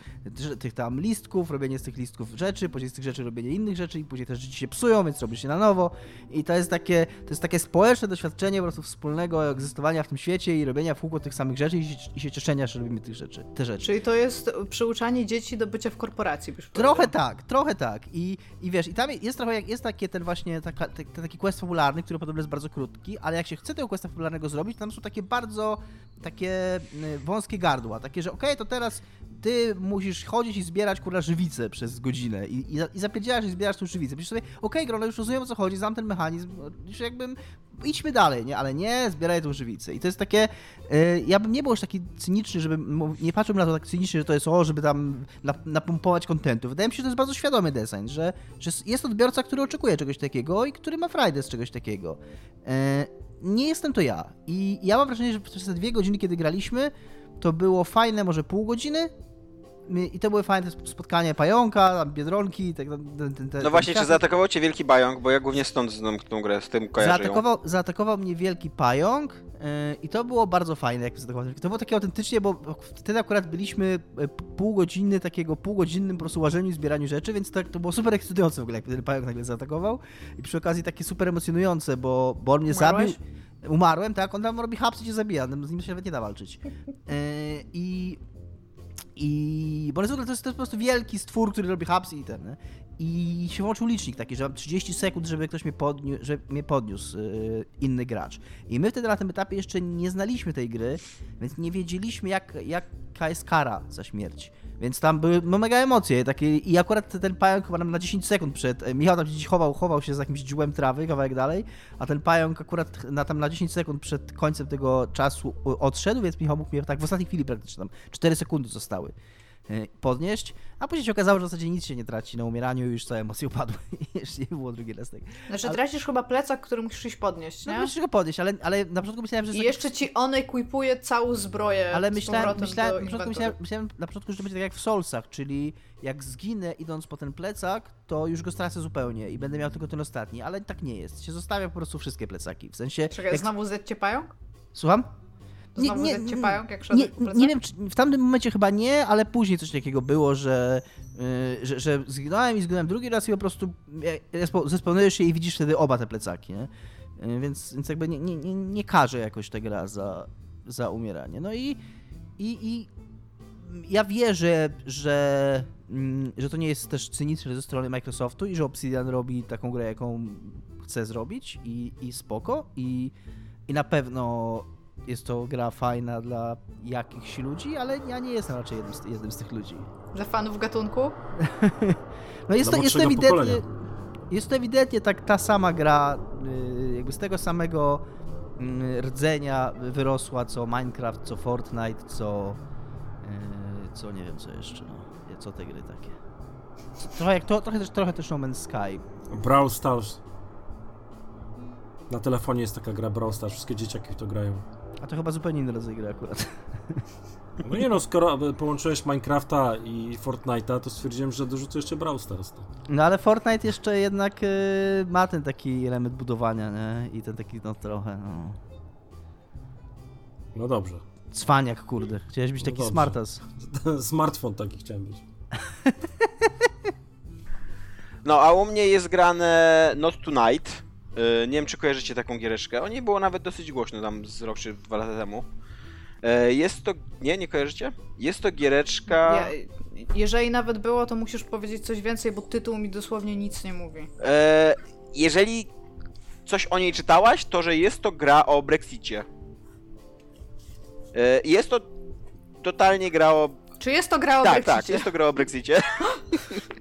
tych tam listków, robienie z tych listków rzeczy, później z tych rzeczy robienie innych rzeczy i później te rzeczy się psują, więc robisz się na nowo. I to jest takie, to jest takie społeczne doświadczenie po prostu wspólnego egzystowania w tym świecie i robienia w kółko tych samych rzeczy i się, i się cieszenia, że robimy tych rzeczy, te rzeczy. Czyli to jest przyuczanie dzieci do bycia w korporacji, byś Trochę tak, trochę tak. I, I wiesz, i tam jest trochę jak jest takie ten właśnie, taka, taki quest fabularny, który podobno jest bardzo krótki, ale jak się chce tego questa fabularnego zrobić, tam są takie bardzo takie y, wąskie gardła, takie, że okej, okay, to teraz ty musisz chodzić i zbierać kurwa żywicę przez godzinę i, i, i zapierdzielasz i zbierasz tą żywicę. Myślisz sobie, okej, okay, już rozumiem o co chodzi, znam ten mechanizm, już jakbym, idźmy dalej, nie? Ale nie, zbieraj tą żywicę. I to jest takie, y, ja bym nie był już taki cyniczny, żeby, nie patrzył na to tak cynicznie, że to jest o, żeby tam napompować kontentu. Wydaje mi się, że to jest bardzo świadomy design, że, że jest odbiorca, który oczekuje czegoś takiego i który ma frajdę z czegoś takiego. Y, nie jestem to ja. I ja mam wrażenie, że przez te dwie godziny, kiedy graliśmy, to było fajne może pół godziny, i to były fajne spotkania pająka, biedronki, tak, ten, ten, ten, No właśnie, czy zaatakował cię wielki pająk, bo ja głównie stąd znam tą grę, z tym kojarzę zaatakował, zaatakował mnie wielki pająk yy, i to było bardzo fajne, jak zaatakował. To było takie autentycznie, bo wtedy akurat byliśmy e, pół godziny, takiego półgodzinnym po prostu łażeniu i zbieraniu rzeczy, więc tak, to było super ekscytujące w ogóle, jak ten pająk nagle zaatakował i przy okazji takie super emocjonujące, bo, bo on mnie Umarłeś? zabił. Umarłem, tak, on tam robi hapsy i cię zabija, z nim się nawet nie da walczyć. Yy, I i bo to jest, to jest po prostu wielki stwór, który robi hubs i ten. I się włączył licznik taki, że mam 30 sekund, żeby ktoś mnie, podniósł, żeby mnie podniósł yy, inny gracz. I my wtedy na tym etapie jeszcze nie znaliśmy tej gry, więc nie wiedzieliśmy, jak, jaka jest kara za śmierć. Więc tam były no, mega emocje takie i akurat ten pająk chyba nam na 10 sekund przed, e, Michał tam gdzieś chował, chował się za jakimś dziułem trawy, kawałek dalej, a ten pająk akurat na, tam na 10 sekund przed końcem tego czasu odszedł, więc Michał mógł mnie tak w ostatniej chwili praktycznie tam 4 sekundy zostały. E, podnieść, a później się okazało, że w zasadzie nic się nie traci na umieraniu i już całe emocje upadły i jeszcze nie było drugi tak. Znaczy ale... tracisz chyba plecak, który musisz iść podnieść, no, nie? No musisz go podnieść, ale, ale na początku myślałem, że... I jeszcze ci on ekipuje całą zbroję Ale myślałem, myślałem, na początku myślałem, myślałem na początku, że to będzie tak jak w Soulsach, czyli jak zginę idąc po ten plecak, to już go stracę zupełnie i będę miał tylko ten ostatni, ale tak nie jest. Się zostawia po prostu wszystkie plecaki, w sensie... Czekaj, jak... znowu zjedźcie pająk? Słucham? Nie, nie, nie, pająk, jak nie, nie wiem, czy w tamtym momencie chyba nie, ale później coś takiego było, że, yy, że, że zginąłem i zginąłem drugi raz i po prostu zespełnujesz się i widzisz wtedy oba te plecaki, nie? Yy, więc, więc jakby nie, nie, nie, nie każe jakoś ta gra za, za umieranie. No i, i, i ja wierzę, że, mm, że to nie jest też cyniczne ze strony Microsoftu i że Obsidian robi taką grę, jaką chce zrobić i, i spoko i, i na pewno jest to gra fajna dla jakichś ludzi, ale ja nie jestem raczej jednym z, jednym z tych ludzi. Dla fanów gatunku? no jest to, jest to ewidentnie. Jest to ewidentnie tak ta sama gra, y, jakby z tego samego mm, rdzenia wyrosła co Minecraft, co Fortnite, co. Y, co nie wiem co jeszcze, no. Co te gry takie. Trochę, jak to, trochę, też, trochę też No Man's Sky. Brawl Stars. Na telefonie jest taka gra Brawl Stars, wszystkie dzieciaki w to grają. A to chyba zupełnie inny rodzaj gry akurat. No nie no, skoro połączyłeś Minecrafta i Fortnite'a, to stwierdziłem, że dorzucę jeszcze Brawl Stars. To. No ale Fortnite jeszcze jednak y, ma ten taki element budowania, nie? I ten taki, no trochę, no... No dobrze. Cwaniak, kurde. Chciałeś być no taki dobrze. smartas. Smartfon taki chciałem być. No, a u mnie jest grane Not Tonight. E, nie wiem, czy kojarzycie taką giereczkę. O niej było nawet dosyć głośno tam z rok czy dwa lata temu. E, jest to... Nie, nie kojarzycie? Jest to giereczka... Jeżeli nawet było, to musisz powiedzieć coś więcej, bo tytuł mi dosłownie nic nie mówi. E, jeżeli coś o niej czytałaś, to że jest to gra o Brexicie. Jest to totalnie gra o... Czy jest to gra o tak, Brexicie? Tak, jest to gra o Brexicie.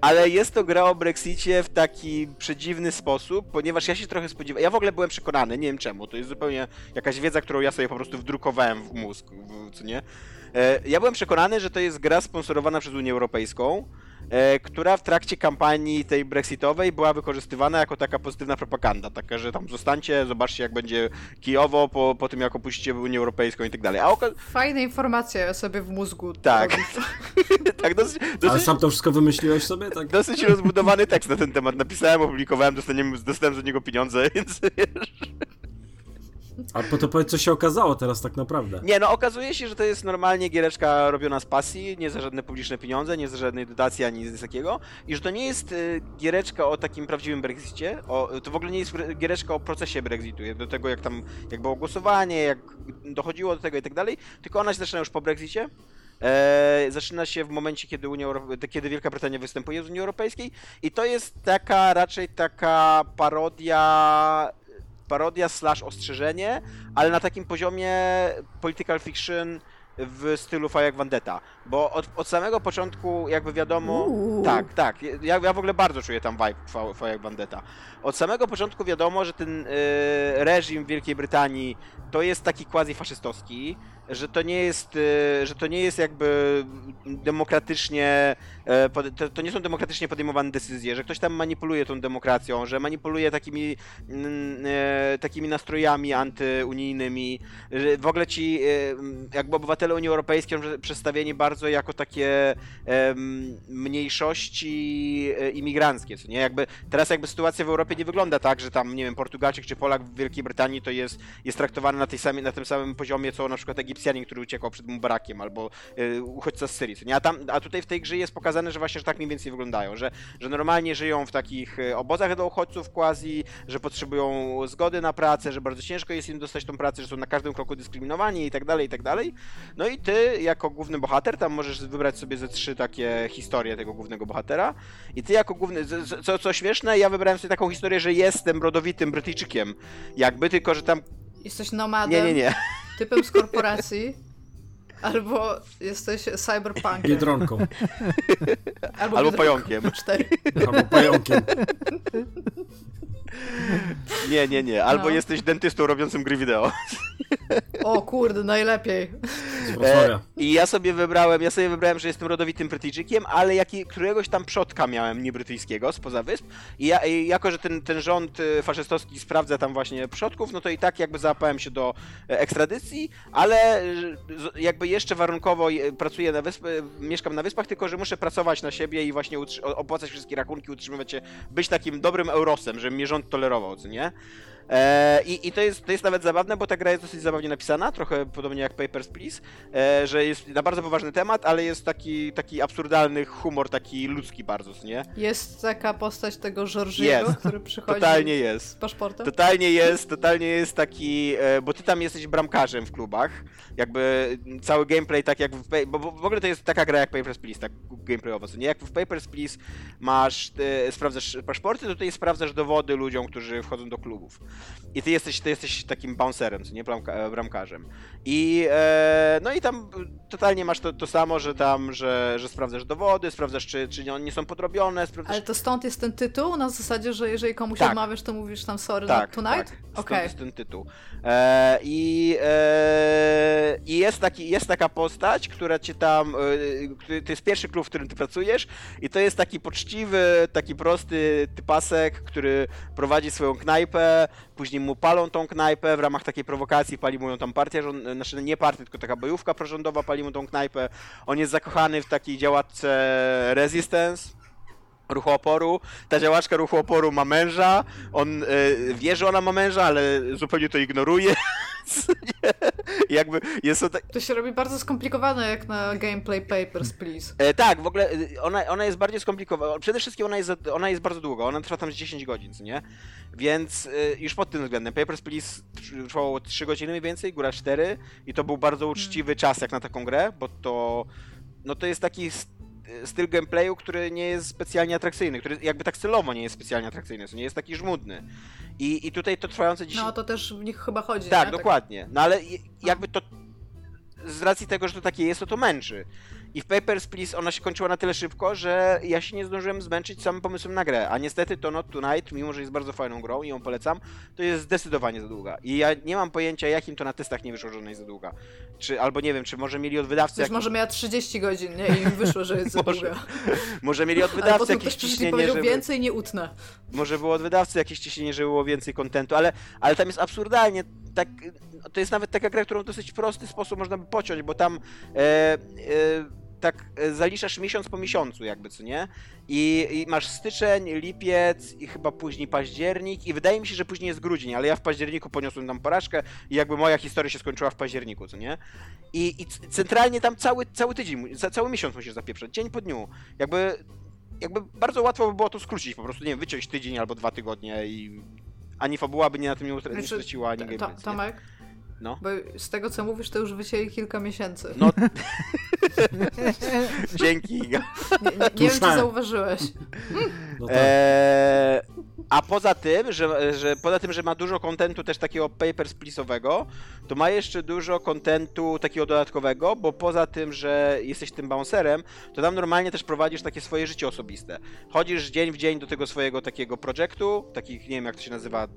ale jest to gra o Brexicie w taki przedziwny sposób, ponieważ ja się trochę spodziewałem. Ja w ogóle byłem przekonany, nie wiem czemu, to jest zupełnie jakaś wiedza, którą ja sobie po prostu wdrukowałem w mózg, w, co nie? E, ja byłem przekonany, że to jest gra sponsorowana przez Unię Europejską, która w trakcie kampanii tej brexitowej była wykorzystywana jako taka pozytywna propaganda, taka, że tam zostańcie, zobaczcie jak będzie kijowo po, po tym jak opuścicie Unię Europejską i tak dalej. A oka- Fajne informacje sobie w mózgu. Tak. tak dosyć, Ale dosyć, sam to wszystko wymyśliłeś sobie? Tak? dosyć rozbudowany tekst na ten temat napisałem, opublikowałem, dostałem, dostałem za niego pieniądze, więc wiesz. A po to powiedz, co się okazało teraz tak naprawdę. Nie, no okazuje się, że to jest normalnie giereczka robiona z pasji, nie za żadne publiczne pieniądze, nie za żadnej dotacji ani nic takiego. I że to nie jest y, giereczka o takim prawdziwym Brexicie, o, to w ogóle nie jest giereczka o procesie Brexitu, do tego jak tam, jak było głosowanie, jak dochodziło do tego i tak dalej, tylko ona się zaczyna już po Brexicie. E, zaczyna się w momencie, kiedy, Unia Euro... kiedy Wielka Brytania występuje z Unii Europejskiej i to jest taka raczej taka parodia parodia slash ostrzeżenie, ale na takim poziomie political fiction w stylu Fire jak Vendetta, bo od, od samego początku jakby wiadomo, Uuu. tak, tak, ja, ja w ogóle bardzo czuję tam vibe Fa- Fire jak Vendetta. Od samego początku wiadomo, że ten y, reżim Wielkiej Brytanii to jest taki quasi-faszystowski, że to nie jest, y, że to nie jest jakby demokratycznie, e, to, nie są demokratycznie podejmowane decyzje, że ktoś tam manipuluje tą demokracją, że manipuluje takimi, e, takimi nastrojami antyunijnymi, że w ogóle ci e, jakby obywatele Unii Europejskiej są przedstawieni bardzo jako takie mniejszości e, imigranckie, nie? Jakby teraz jakby sytuacja w Europie nie wygląda tak, że tam, nie wiem, Portugalczyk czy Polak w Wielkiej Brytanii to jest, jest traktowany na, tej samej, na tym samym poziomie, co na przykład Egipcjanin, który uciekał przed Mubarakiem, albo e, uchodźca z Syrii, nie? A, tam, a tutaj w tej grze jest pokazane, że właśnie, że tak mniej więcej wyglądają, że, że normalnie żyją w takich e, obozach dla uchodźców quasi, że potrzebują zgody na pracę, że bardzo ciężko jest im dostać tą pracę, że są na każdym kroku dyskryminowani i tak dalej, i tak dalej. No i ty, jako główny bohater, tam możesz wybrać sobie ze trzy takie historie tego głównego bohatera. I ty, jako główny. Co, co śmieszne, ja wybrałem sobie taką historię, że jestem rodowitym Brytyjczykiem. Jakby, tylko że tam. Jesteś nomadem, Nie, nie, nie. typem z korporacji, albo jesteś cyberpunkiem. Biedronką. Albo, Albo biedronką. pająkiem. Cztery. Albo pająkiem. Nie, nie, nie. Albo No. jesteś dentystą robiącym gry wideo. O kurde, najlepiej. Wrocławia. I ja sobie wybrałem, ja sobie wybrałem, że jestem rodowitym Brytyjczykiem, ale jaki, któregoś tam przodka miałem nie brytyjskiego spoza wysp. I, ja, i jako, że ten, ten rząd y, faszystowski sprawdza tam właśnie przodków, no to i tak jakby załapałem się do e, ekstradycji, ale jakby jeszcze warunkowo y, pracuję na wyspie, mieszkam na wyspach, tylko że muszę pracować na siebie i właśnie opłacać wszystkie rachunki, utrzymywać się, być takim dobrym eurosem, żeby mnie rząd tolerował, co nie? E, I, I to jest, to jest nawet zabawne, bo ta gra jest dosyć zabawnie napisana, trochę podobnie jak Papers, Please, e, że jest na bardzo poważny temat, ale jest taki, taki absurdalny humor, taki ludzki bardzo, nie? Jest taka postać tego Georgiego, który przychodzi Totalnie z jest. paszportem. Totalnie jest, totalnie jest taki, e, bo ty tam jesteś bramkarzem w klubach, jakby cały gameplay tak jak w, bo w ogóle to jest taka gra jak Papers, Please, tak gameplayowo, nie? Jak w Papers, Please masz, sprawdzasz paszporty, to tutaj sprawdzasz dowody ludziom, którzy wchodzą do klubów. I ty jesteś, ty jesteś takim bouncerem, co nie? Bramka, e, bramkarzem. I e, no i tam totalnie masz to, to samo, że tam, że, że sprawdzasz dowody, sprawdzasz, czy, czy one nie są podrobione, sprawdzasz... Ale to stąd jest ten tytuł? Na zasadzie, że jeżeli komuś Tak. odmawiasz, to mówisz tam sorry Tak, tonight? tak. Stąd Okej. jest ten tytuł. E, I e, i jest, taki, jest taka postać, która cię tam. E, to jest pierwszy klub, w którym ty pracujesz, i to jest taki poczciwy, taki prosty typasek, który prowadzi swoją knajpę. Później mu palą tą knajpę w ramach takiej prowokacji, pali mu ją tam partia, rząd, znaczy nie partia, tylko taka bojówka prorządowa, pali mu tą knajpę. On jest zakochany w takiej działaczce Resistance ruchu oporu. Ta działaczka ruchu oporu ma męża. On e, wie, że ona ma męża, ale zupełnie to ignoruje. Jakby jest to tak. To się robi bardzo skomplikowane jak na gameplay Papers, Please. E, tak, w ogóle e, ona, ona jest bardziej skomplikowana. Przede wszystkim ona jest, ona jest bardzo długa, ona trwa tam z 10 godzin, nie? Więc e, już pod tym względem Papers, Please tr- trwało 3 godziny mniej więcej, góra 4 i to był bardzo uczciwy czas jak na taką grę, bo to no to jest taki styl gameplayu, który nie jest specjalnie atrakcyjny, który jakby tak celowo nie jest specjalnie atrakcyjny, nie jest taki żmudny. I, i tutaj to trwające 10 No to też w nich chyba chodzi, tak, nie? dokładnie. No ale jakby to z racji tego, że to takie jest, to to męczy. I w Papers, Please ona się kończyła na tyle szybko, że ja się nie zdążyłem zmęczyć samym pomysłem na grę. A niestety to Not Tonight, mimo że jest bardzo fajną grą i ją polecam, to jest zdecydowanie za długa. I ja nie mam pojęcia, jakim to na testach nie wyszło, że ona jest za długa. Czy, albo nie wiem, czy może mieli od wydawcy... Wiesz, jak- może miała 30 godzin, nie? I im wyszło, że jest za długa. Może mieli od wydawcy jakieś ciśnienie, żeby... więcej nie utnę. Może było od wydawcy jakieś ciśnienie, żeby było więcej kontentu, ale, ale tam jest absurdalnie tak, to jest nawet taka gra, którą w dosyć prosty sposób można by pociąć, bo tam e, e, tak e, zaliczasz miesiąc po miesiącu jakby, co nie? I, I masz styczeń, lipiec i chyba później październik i wydaje mi się, że później jest grudzień, ale ja w październiku poniosłem tam porażkę i jakby moja historia się skończyła w październiku, co nie? I, i centralnie tam cały, cały tydzień, cały miesiąc musisz zapieprzać, dzień po dniu. Jakby, jakby bardzo łatwo by było to skrócić, po prostu, nie wiem, wyciąć tydzień albo dwa tygodnie i ani fabuła by nie na tym nie utra- nie Znaczy, straciła, ani gameplay? Tomek, No. bo z tego co mówisz, to już wycięli kilka miesięcy. No. Dzięki, Iga. Nie, nie, nie wiem, czy zauważyłeś. No tak. Eee, a poza tym, że, że poza tym, że ma dużo kontentu też takiego papers please'owego, to ma jeszcze dużo kontentu takiego dodatkowego, bo poza tym, że jesteś tym bouncerem, to tam normalnie też prowadzisz takie swoje życie osobiste. Chodzisz dzień w dzień do tego swojego takiego projektu, takich, nie wiem jak to się nazywa,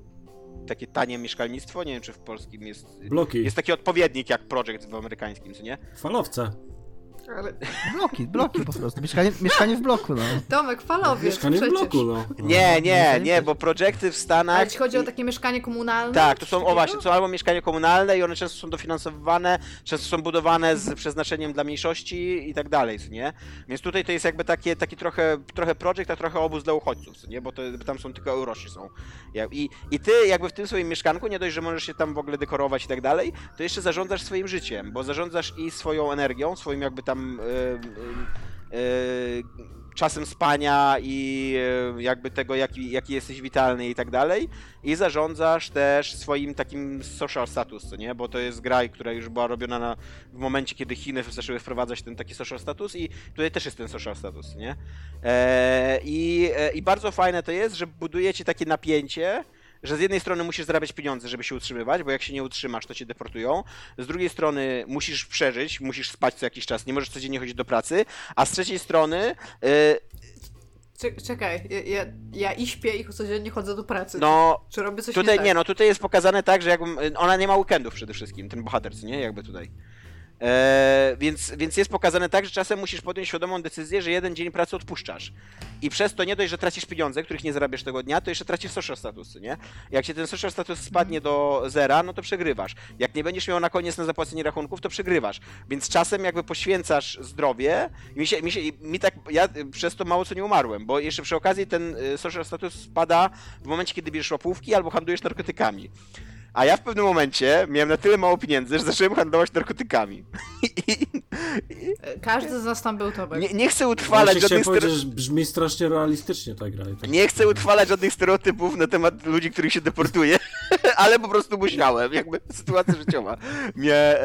takie tanie mieszkalnictwo, nie wiem czy w polskim jest... Bloki, Jest taki odpowiednik jak projekt w amerykańskim, co nie? falowce. Ale... Bloki, bloki po prostu. Mieszkanie, mieszkanie w bloku, no. Tomek, falowiec, Mieszkanie w przecież. bloku, no. no. Nie, nie, mieszkanie nie, też. bo projekty w Ale Stanach... ci chodzi o takie mieszkanie komunalne? Tak, to są, o właśnie, to są albo mieszkania komunalne i one często są dofinansowywane, często są budowane z przeznaczeniem dla mniejszości i tak dalej, co nie? Więc tutaj to jest jakby takie, taki trochę, trochę projekt, a trochę obóz dla uchodźców, co nie? Bo, to, tam są tylko eurosi są. I, I ty jakby w tym swoim mieszkanku, nie dość, że możesz się tam w ogóle dekorować i tak dalej, to jeszcze zarządzasz swoim życiem, bo zarządzasz i swoją energią, swoim jakby tam... Yy, yy, czasem spania i jakby tego, jaki, jaki jesteś witalny i tak dalej. I zarządzasz też swoim takim social status, nie? Bo to jest gra, która już była robiona na, w momencie, kiedy Chiny zaczęły wprowadzać ten taki social status i tutaj też jest ten social status, nie? E, i, e, I bardzo fajne to jest, że budujecie takie napięcie, że z jednej strony musisz zarabiać pieniądze, żeby się utrzymywać, bo jak się nie utrzymasz, to cię deportują. Z drugiej strony musisz przeżyć, musisz spać co jakiś czas, nie możesz codziennie chodzić do pracy, a z trzeciej strony Cze- Czekaj, ja, ja, ja i śpię i codziennie chodzę do pracy. no Czy robię coś Tutaj nie, nie, tak? no tutaj jest pokazane tak, że jakbym, ona nie ma weekendów przede wszystkim, ten bohater, nie? Jakby tutaj. Eee, więc, więc jest pokazane tak, że czasem musisz podjąć świadomą decyzję, że jeden dzień pracy odpuszczasz. I przez to nie dość, że tracisz pieniądze, których nie zarabiasz tego dnia, to jeszcze tracisz social status, co nie? Jak ci ten social status spadnie do zera, no to przegrywasz. Jak nie będziesz miał na koniec na zapłacenie rachunków, to przegrywasz. Więc czasem jakby poświęcasz zdrowie. Mi się, mi się, mi tak, ja przez to mało co nie umarłem, bo jeszcze przy okazji ten y, social status spada w momencie, kiedy bierzesz łapówki albo handlujesz narkotykami. A ja w pewnym momencie miałem na tyle mało pieniędzy, że zacząłem handlować narkotykami. I, i, Każdy z nas tam był Tomek. nie, nie chcę utrwalać żadnych powiedzieć, stere... że brzmi strasznie realistycznie ta gra. tak- Nie chcę utrwalać żadnych stereotypów na temat ludzi, których się deportuje, ale po prostu musiałem, jakby sytuacja życiowa mnie e,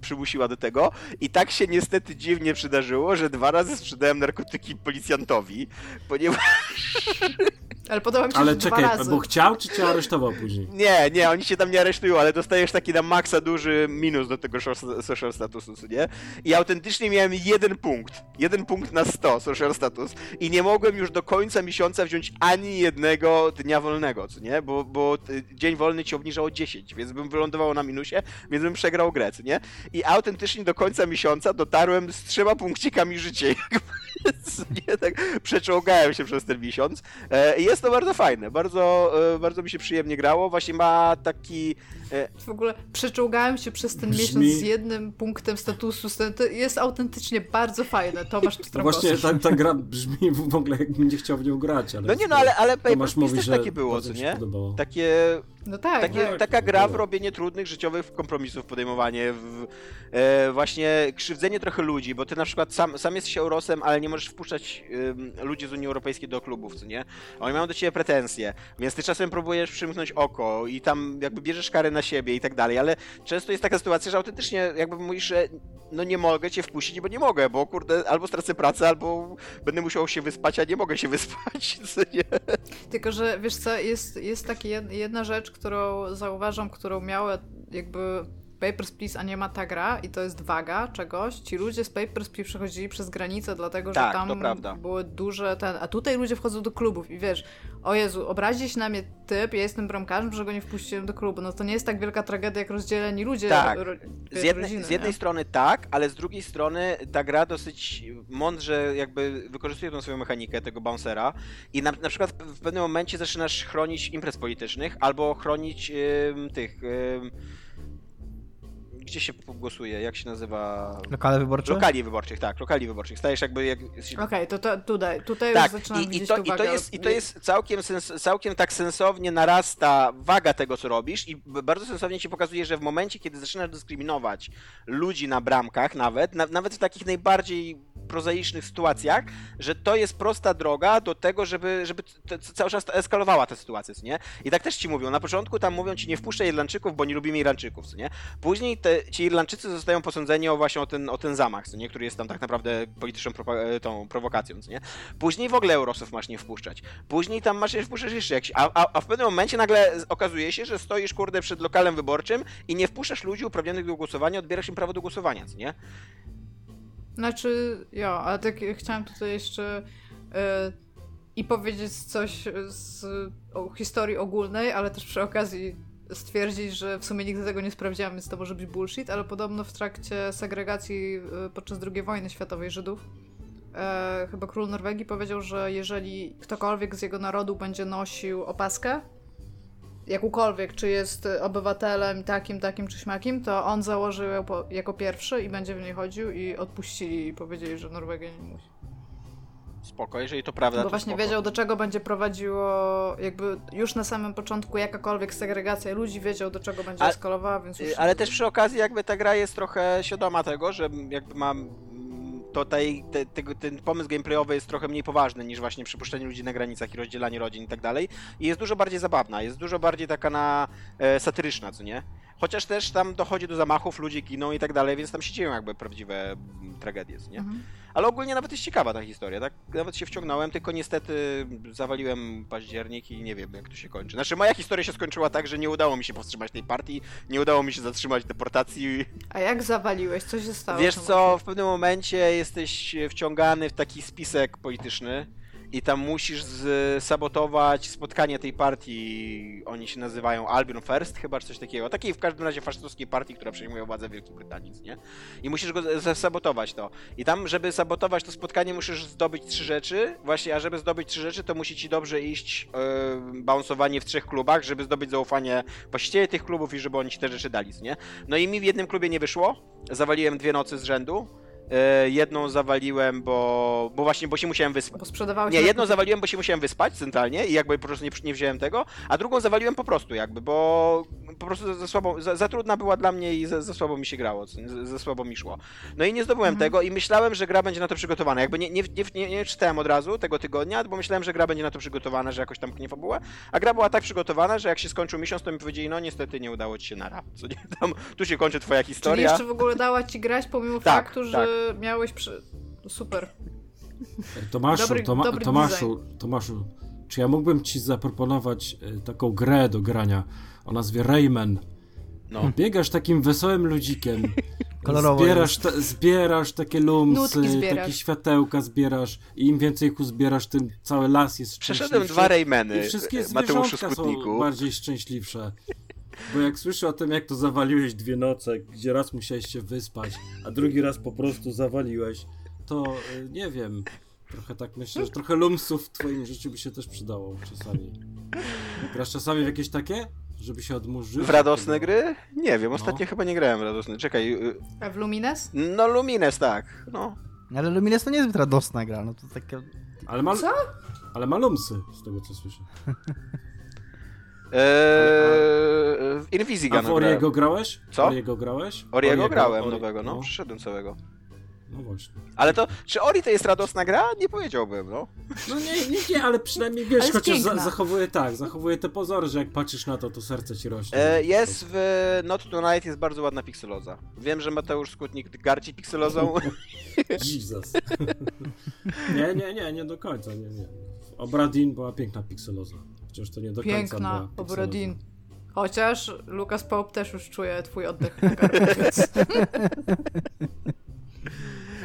przymusiła do tego. I tak się niestety dziwnie przydarzyło, że dwa razy sprzedałem narkotyki policjantowi, ponieważ Ale podoba mi się, Ale że czekaj, dwa razy. bo chciał, czy cię aresztował później? Nie, nie, oni się tam nie aresztują, ale dostajesz taki na maksa duży minus do tego social statusu, nie? I autentycznie miałem jeden punkt. Jeden punkt na 100 social status. I nie mogłem już do końca miesiąca wziąć ani jednego dnia wolnego, co nie? Bo, bo y, dzień wolny ci obniżał o 10, więc bym wylądował na minusie, więc bym przegrał grę, co nie? I autentycznie do końca miesiąca dotarłem z trzema punkcikami życia. nie? Tak przeczołgałem się przez ten miesiąc. E, I jest to bardzo fajne, bardzo, e, bardzo mi się przyjemnie grało. Właśnie ma taki. E, W ogóle przeczołgałem się przez ten Brzmi- miesiąc z jednym punktem statusu. To jest autentycznie bardzo fajne. Tomasz No Pstrągowski. właśnie, ta, ta gra brzmi w ogóle jakbym nie chciał w nią grać, ale... no nie, no ale, ale Please mówi, też że takie było, co nie? Takie, No tak, takie, tak. taka gra w robienie trudnych życiowych kompromisów, podejmowanie, w, e, właśnie krzywdzenie trochę ludzi, bo ty na przykład sam, sam jesteś Eurosem, ale nie możesz wpuszczać ym, ludzi z Unii Europejskiej do klubów, co nie? Oni mają do ciebie pretensje, więc ty czasem próbujesz przymknąć oko i tam jakby bierzesz kary na siebie i tak dalej, ale często jest taka sytuacja, że autentycznie jakby mówisz, że no nie mogę cię wpuścić, bo nie mogę, bo kurde, albo stracę pracę, albo będę musiał się wyspać, a nie mogę się wyspać? Tylko, że wiesz co, jest, jest taka jed- jedna rzecz, którą zauważam, którą miała jakby Papers, Please, a nie ma ta gra i to jest waga czegoś, ci ludzie z Papers, Please przechodzili przez granicę, dlatego Tak, że tam były duże ten, a tutaj ludzie wchodzą do klubów i wiesz, o Jezu, obrazi się na mnie typ, ja jestem bramkarzem, że go nie wpuściłem do klubu, no to nie jest tak wielka tragedia jak rozdzieleni ludzie, Tak. ro, Z jednej, rodziny, z jednej strony tak, ale z drugiej strony ta gra dosyć mądrze jakby wykorzystuje tą swoją mechanikę tego bouncera i na, na przykład w pewnym momencie zaczynasz chronić imprez politycznych albo chronić ym, tych... Ym, gdzie się głosuje? Jak się nazywa? Lokale wyborcze? Lokali wyborczych, tak, lokali wyborczych. Stajesz jakby jak... Okej, to, to tutaj, tutaj Tak, już zaczynam i, i, to, i, to jest, i to jest całkiem, sens, całkiem tak sensownie narasta waga tego, co robisz i bardzo sensownie ci pokazuje, że w momencie, kiedy zaczynasz dyskryminować ludzi na bramkach nawet, na, nawet w takich najbardziej prozaicznych sytuacjach, że to jest prosta droga do tego, żeby, żeby cały czas eskalowała ta sytuacja, nie? I tak też ci mówią, na początku tam mówią ci nie wpuszczaj Irlandczyków, bo nie lubimy Irlandczyków, nie? Później te, ci Irlandczycy zostają posądzeni o właśnie o ten, o ten zamach, co nie? Który jest tam tak naprawdę polityczną e, tą prowokacją, co nie? Później w ogóle Eurosów masz nie wpuszczać. Później tam masz nie wpuszczać jeszcze jakiś. A, a, a w pewnym momencie nagle okazuje się, że stoisz kurde przed lokalem wyborczym i nie wpuszczasz ludzi uprawnionych do głosowania, odbierasz im prawo do głosowania, co nie? Znaczy, ja, ale tak chciałam tutaj jeszcze e, i powiedzieć coś z o historii ogólnej, ale też przy okazji stwierdzić, że w sumie nigdy tego nie sprawdziłam, więc to może być bullshit, ale podobno w trakcie segregacji e, podczas II wojny światowej Żydów e, chyba król Norwegii powiedział, że jeżeli ktokolwiek z jego narodu będzie nosił opaskę, jakąkolwiek, czy jest obywatelem takim, takim czy śmakim, to on założył ją jako pierwszy i będzie w niej chodził i odpuścili i powiedzieli, że Norwegia nie musi. Spoko, jeżeli to prawda, Bo to właśnie spoko. wiedział, do czego będzie prowadziło, jakby już na samym początku jakakolwiek segregacja ludzi wiedział, do czego będzie eskalowała, więc już... Y, Ale też przy okazji jakby ta gra jest trochę świadoma tego, że jakby mam mm, to tej, te, tego, ten pomysł gameplayowy jest trochę mniej poważny niż właśnie przypuszczenie ludzi na granicach i rozdzielanie rodzin i tak dalej. I jest dużo bardziej zabawna, jest dużo bardziej taka na e, satyryczna, co nie? Chociaż też tam dochodzi do zamachów, ludzie giną i tak dalej, więc tam się dzieją jakby prawdziwe mm, tragedie, nie? Mhm. Ale ogólnie nawet jest ciekawa ta historia, tak? Nawet się wciągnąłem, tylko niestety zawaliłem październik i nie wiem jak to się kończy. Znaczy moja historia się skończyła tak, że nie udało mi się powstrzymać tej partii, nie udało mi się zatrzymać deportacji. A jak zawaliłeś? Co się stało? Wiesz co, w pewnym momencie jesteś wciągany w taki spisek polityczny i tam musisz sabotować spotkanie tej partii, oni się nazywają Albion First, chyba czy coś takiego, takiej w każdym razie faszystowskiej partii, która przejmuje władzę Wielkiej Brytanii, nie? I musisz go zasabotować to. I tam, żeby sabotować to spotkanie, musisz zdobyć trzy rzeczy, właśnie, a żeby zdobyć trzy rzeczy, to musi ci dobrze iść yy, bounsowanie w trzech klubach, żeby zdobyć zaufanie właścicieli tych klubów i żeby oni ci te rzeczy dali, nie? No i mi w jednym klubie nie wyszło, zawaliłem dwie nocy z rzędu, jedną zawaliłem, bo, bo właśnie, bo się musiałem wyspać. Bo sprzedawałeś... Nie, jedną zawaliłem, bo się musiałem wyspać centralnie i jakby po prostu nie, nie wziąłem tego, a drugą zawaliłem po prostu jakby, bo po prostu za, słabo, za, za trudna była dla mnie i za, za słabo mi się grało, nie, za, za słabo mi szło. No i nie zdobyłem Mhm. tego i myślałem, że gra będzie na to przygotowana. Jakby nie, nie, nie, nie, nie czytałem od razu tego tygodnia, bo myślałem, że gra będzie na to przygotowana, że jakoś tam pchnie fabułę, a gra była tak przygotowana, że jak się skończył miesiąc, to mi powiedzieli, no niestety nie udało ci się nara. Co nie, tam, tu się kończy twoja Czyli historia. jeszcze w ogóle dała ci grać pomimo Tak, faktu, że miałeś przy... Super. Tomaszu, Dobry- Toma, dobry Tomaszu, Tomaszu, czy ja mógłbym ci zaproponować e, taką grę do grania o nazwie Rayman? No. Biegasz takim wesołym ludzikiem, Kolorowo zbierasz, te, zbierasz takie lumsy, zbierasz. takie światełka zbierasz i im więcej ich uzbierasz, tym cały las jest Przeszedłem szczęśliwszy. dwa Raymany, I wszystkie Mateuszu są bardziej szczęśliwsze. Bo jak słyszę o tym, jak to zawaliłeś dwie noce, gdzie raz musiałeś się wyspać, a drugi raz po prostu zawaliłeś, to y, nie wiem. Trochę tak myślę, że trochę lumsów w twoim życiu by się też przydało czasami. Grasz czasami w jakieś takie? Żeby się odmurzyć? W radosne gry? Nie wiem, ostatnio chyba nie grałem w radosne. Czekaj, y, A w Lumines? no Lumines tak, no. Ale Lumines to niezbyt radosna gra, no to taka... Ale ma, Co? ale ma lumsy, z tego co słyszę. Eee, w A Invisigan w Oriego grałeś? Co? Oriego grałeś? Oriego grałem Ori- nowego, no, no. przeszedłem całego. No właśnie. Ale to, czy Ori to jest radosna gra? Nie powiedziałbym, no. No nie, nie, nie ale przynajmniej wiesz, Ale chociaż za, zachowuje tak, zachowuje te pozory, że jak patrzysz na to, to serce ci rośnie. E, jest w Not Tonight jest bardzo ładna pikseloza. Wiem, że Mateusz Skutnik garci pikselozą. Jesus. nie, nie, nie, nie do końca, nie, nie. Obradin była piękna pikseloza. Chociaż to nie do końca Piękna, była pikseloza. Obradin. Chociaż Lucas Pope też już czuje twój oddech na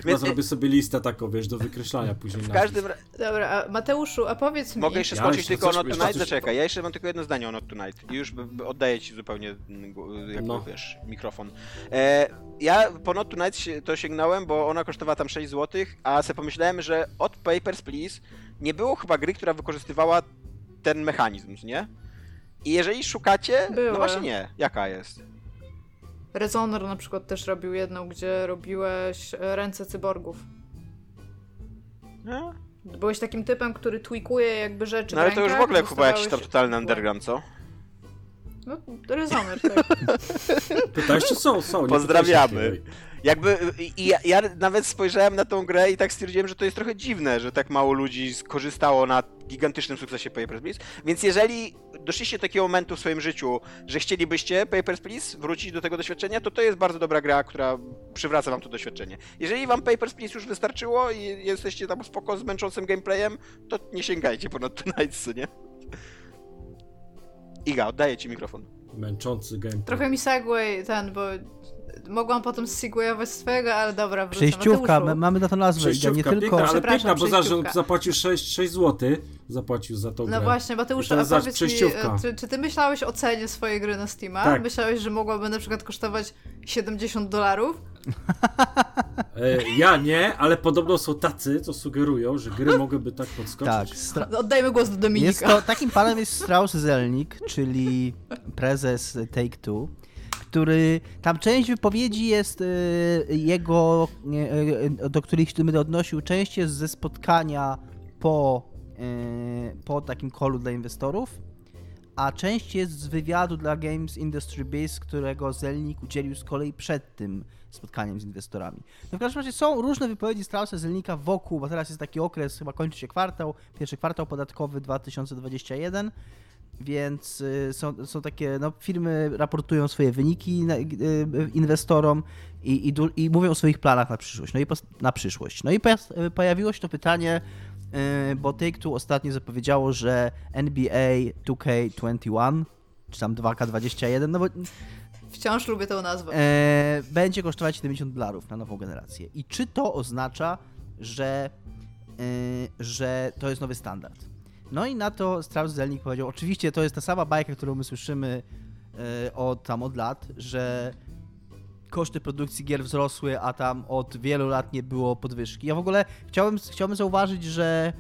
więc... Ja zrobię sobie listę taką, wiesz, do wykreślania później. W każdym razie... Dobra, a Mateuszu, a powiedz mi... Mogę jeszcze Ja skończyć jeszcze tylko o Not Tonight? Zaczekaj, ja jeszcze mam tylko jedno zdanie o Not Tonight i już oddaję ci zupełnie mm, jakby, No. wiesz, mikrofon. E, ja po Not Tonight się- to sięgnąłem, bo ona kosztowała tam 6 zł, a sobie pomyślałem, że od Papers, Please nie było chyba gry, która wykorzystywała ten mechanizm, nie? I jeżeli szukacie, Była. no właśnie nie. Jaka jest? Rezonor na przykład też robił jedną, gdzie robiłeś e, ręce cyborgów. Nie? Byłeś takim typem, który tweakuje jakby rzeczy No ale to już w ogóle chyba jakiś tam totalny underground, co? No, Rezonor, tak. To jeszcze są, są. nie Pozdrawiamy. Jakby i ja, ja nawet spojrzałem na tą grę i tak stwierdziłem, że to jest trochę dziwne, że tak mało ludzi skorzystało na gigantycznym sukcesie Papers, Please. Więc jeżeli doszliście do takiego momentu w swoim życiu, że chcielibyście Papers, Please wrócić do tego doświadczenia, to to jest bardzo dobra gra, która przywraca wam to doświadczenie. Jeżeli wam Papers, Please już wystarczyło i jesteście tam spoko z męczącym gameplayem, to nie sięgajcie ponad Tonight's, nie? Iga, oddaję ci mikrofon. Męczący gameplay. Trochę mi segway ten, bo mogłam potem segwayować swojego, ale dobra, wrócę. Przejściówka, Mateuszu. my- mamy na to nazwę, Iga, nie Przejściówka, tylko... piękna, ale piękna, bo za, przejściówka. zapłacił 6, 6 zł, zapłacił za No grę. właśnie, I Mateusz, to a powiedz mi, przejściówka. czy, czy ty myślałeś o cenie swojej gry na Steama? Tak. Myślałeś, że mogłaby na przykład kosztować 70 dolarów? E, ja nie, ale podobno są tacy, co sugerują, że gry mogłyby tak podskoczyć. Tak, stra- No, Oddajmy głos do Dominika. Jest to, takim panem jest Strauss Zelnick, czyli prezes Take-Two, który, tam część wypowiedzi jest y, jego, y, do których się odnosił, część jest ze spotkania po, y, po takim callu dla inwestorów, a część jest z wywiadu dla Games Industry Biz, którego Zelnik udzielił z kolei przed tym spotkaniem z inwestorami. No w każdym razie są różne wypowiedzi Straussa Zelnika wokół, bo teraz jest taki okres, chyba kończy się kwartał, pierwszy kwartał podatkowy 2021, więc y, są, są takie, no firmy raportują swoje wyniki y, y, inwestorom i, i, i mówią o swoich planach na przyszłość. No i na przyszłość. No i pojawiło się to pytanie, bo Take-Two ostatnio zapowiedziało, że NBA 2K21 czy tam 2K21, no bo Wciąż lubię tę nazwę. e, będzie kosztować 70 dolarów na nową generację. I czy to oznacza, że, e, że to jest nowy standard? No i na to Strauss Zelnick powiedział, oczywiście to jest ta sama bajka, którą my słyszymy e, od tam od lat, że koszty produkcji gier wzrosły, a tam od wielu lat nie było podwyżki. Ja w ogóle chciałbym, chciałbym zauważyć, że,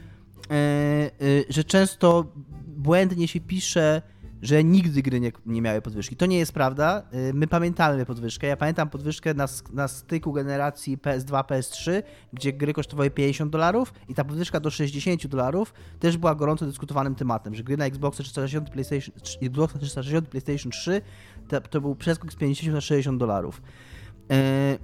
e, e, że często błędnie się pisze, że nigdy gry nie, nie miały podwyżki. To nie jest prawda. E, My pamiętamy podwyżkę. Ja pamiętam podwyżkę na, na styku generacji PS2, PS3, gdzie gry kosztowały 50 dolarów i ta podwyżka do 60 dolarów też była gorąco dyskutowanym tematem, że gry na Xbox 360 PlayStation, Xbox 360 PlayStation 3 to, to był przeskok z 50 na 60 dolarów. E,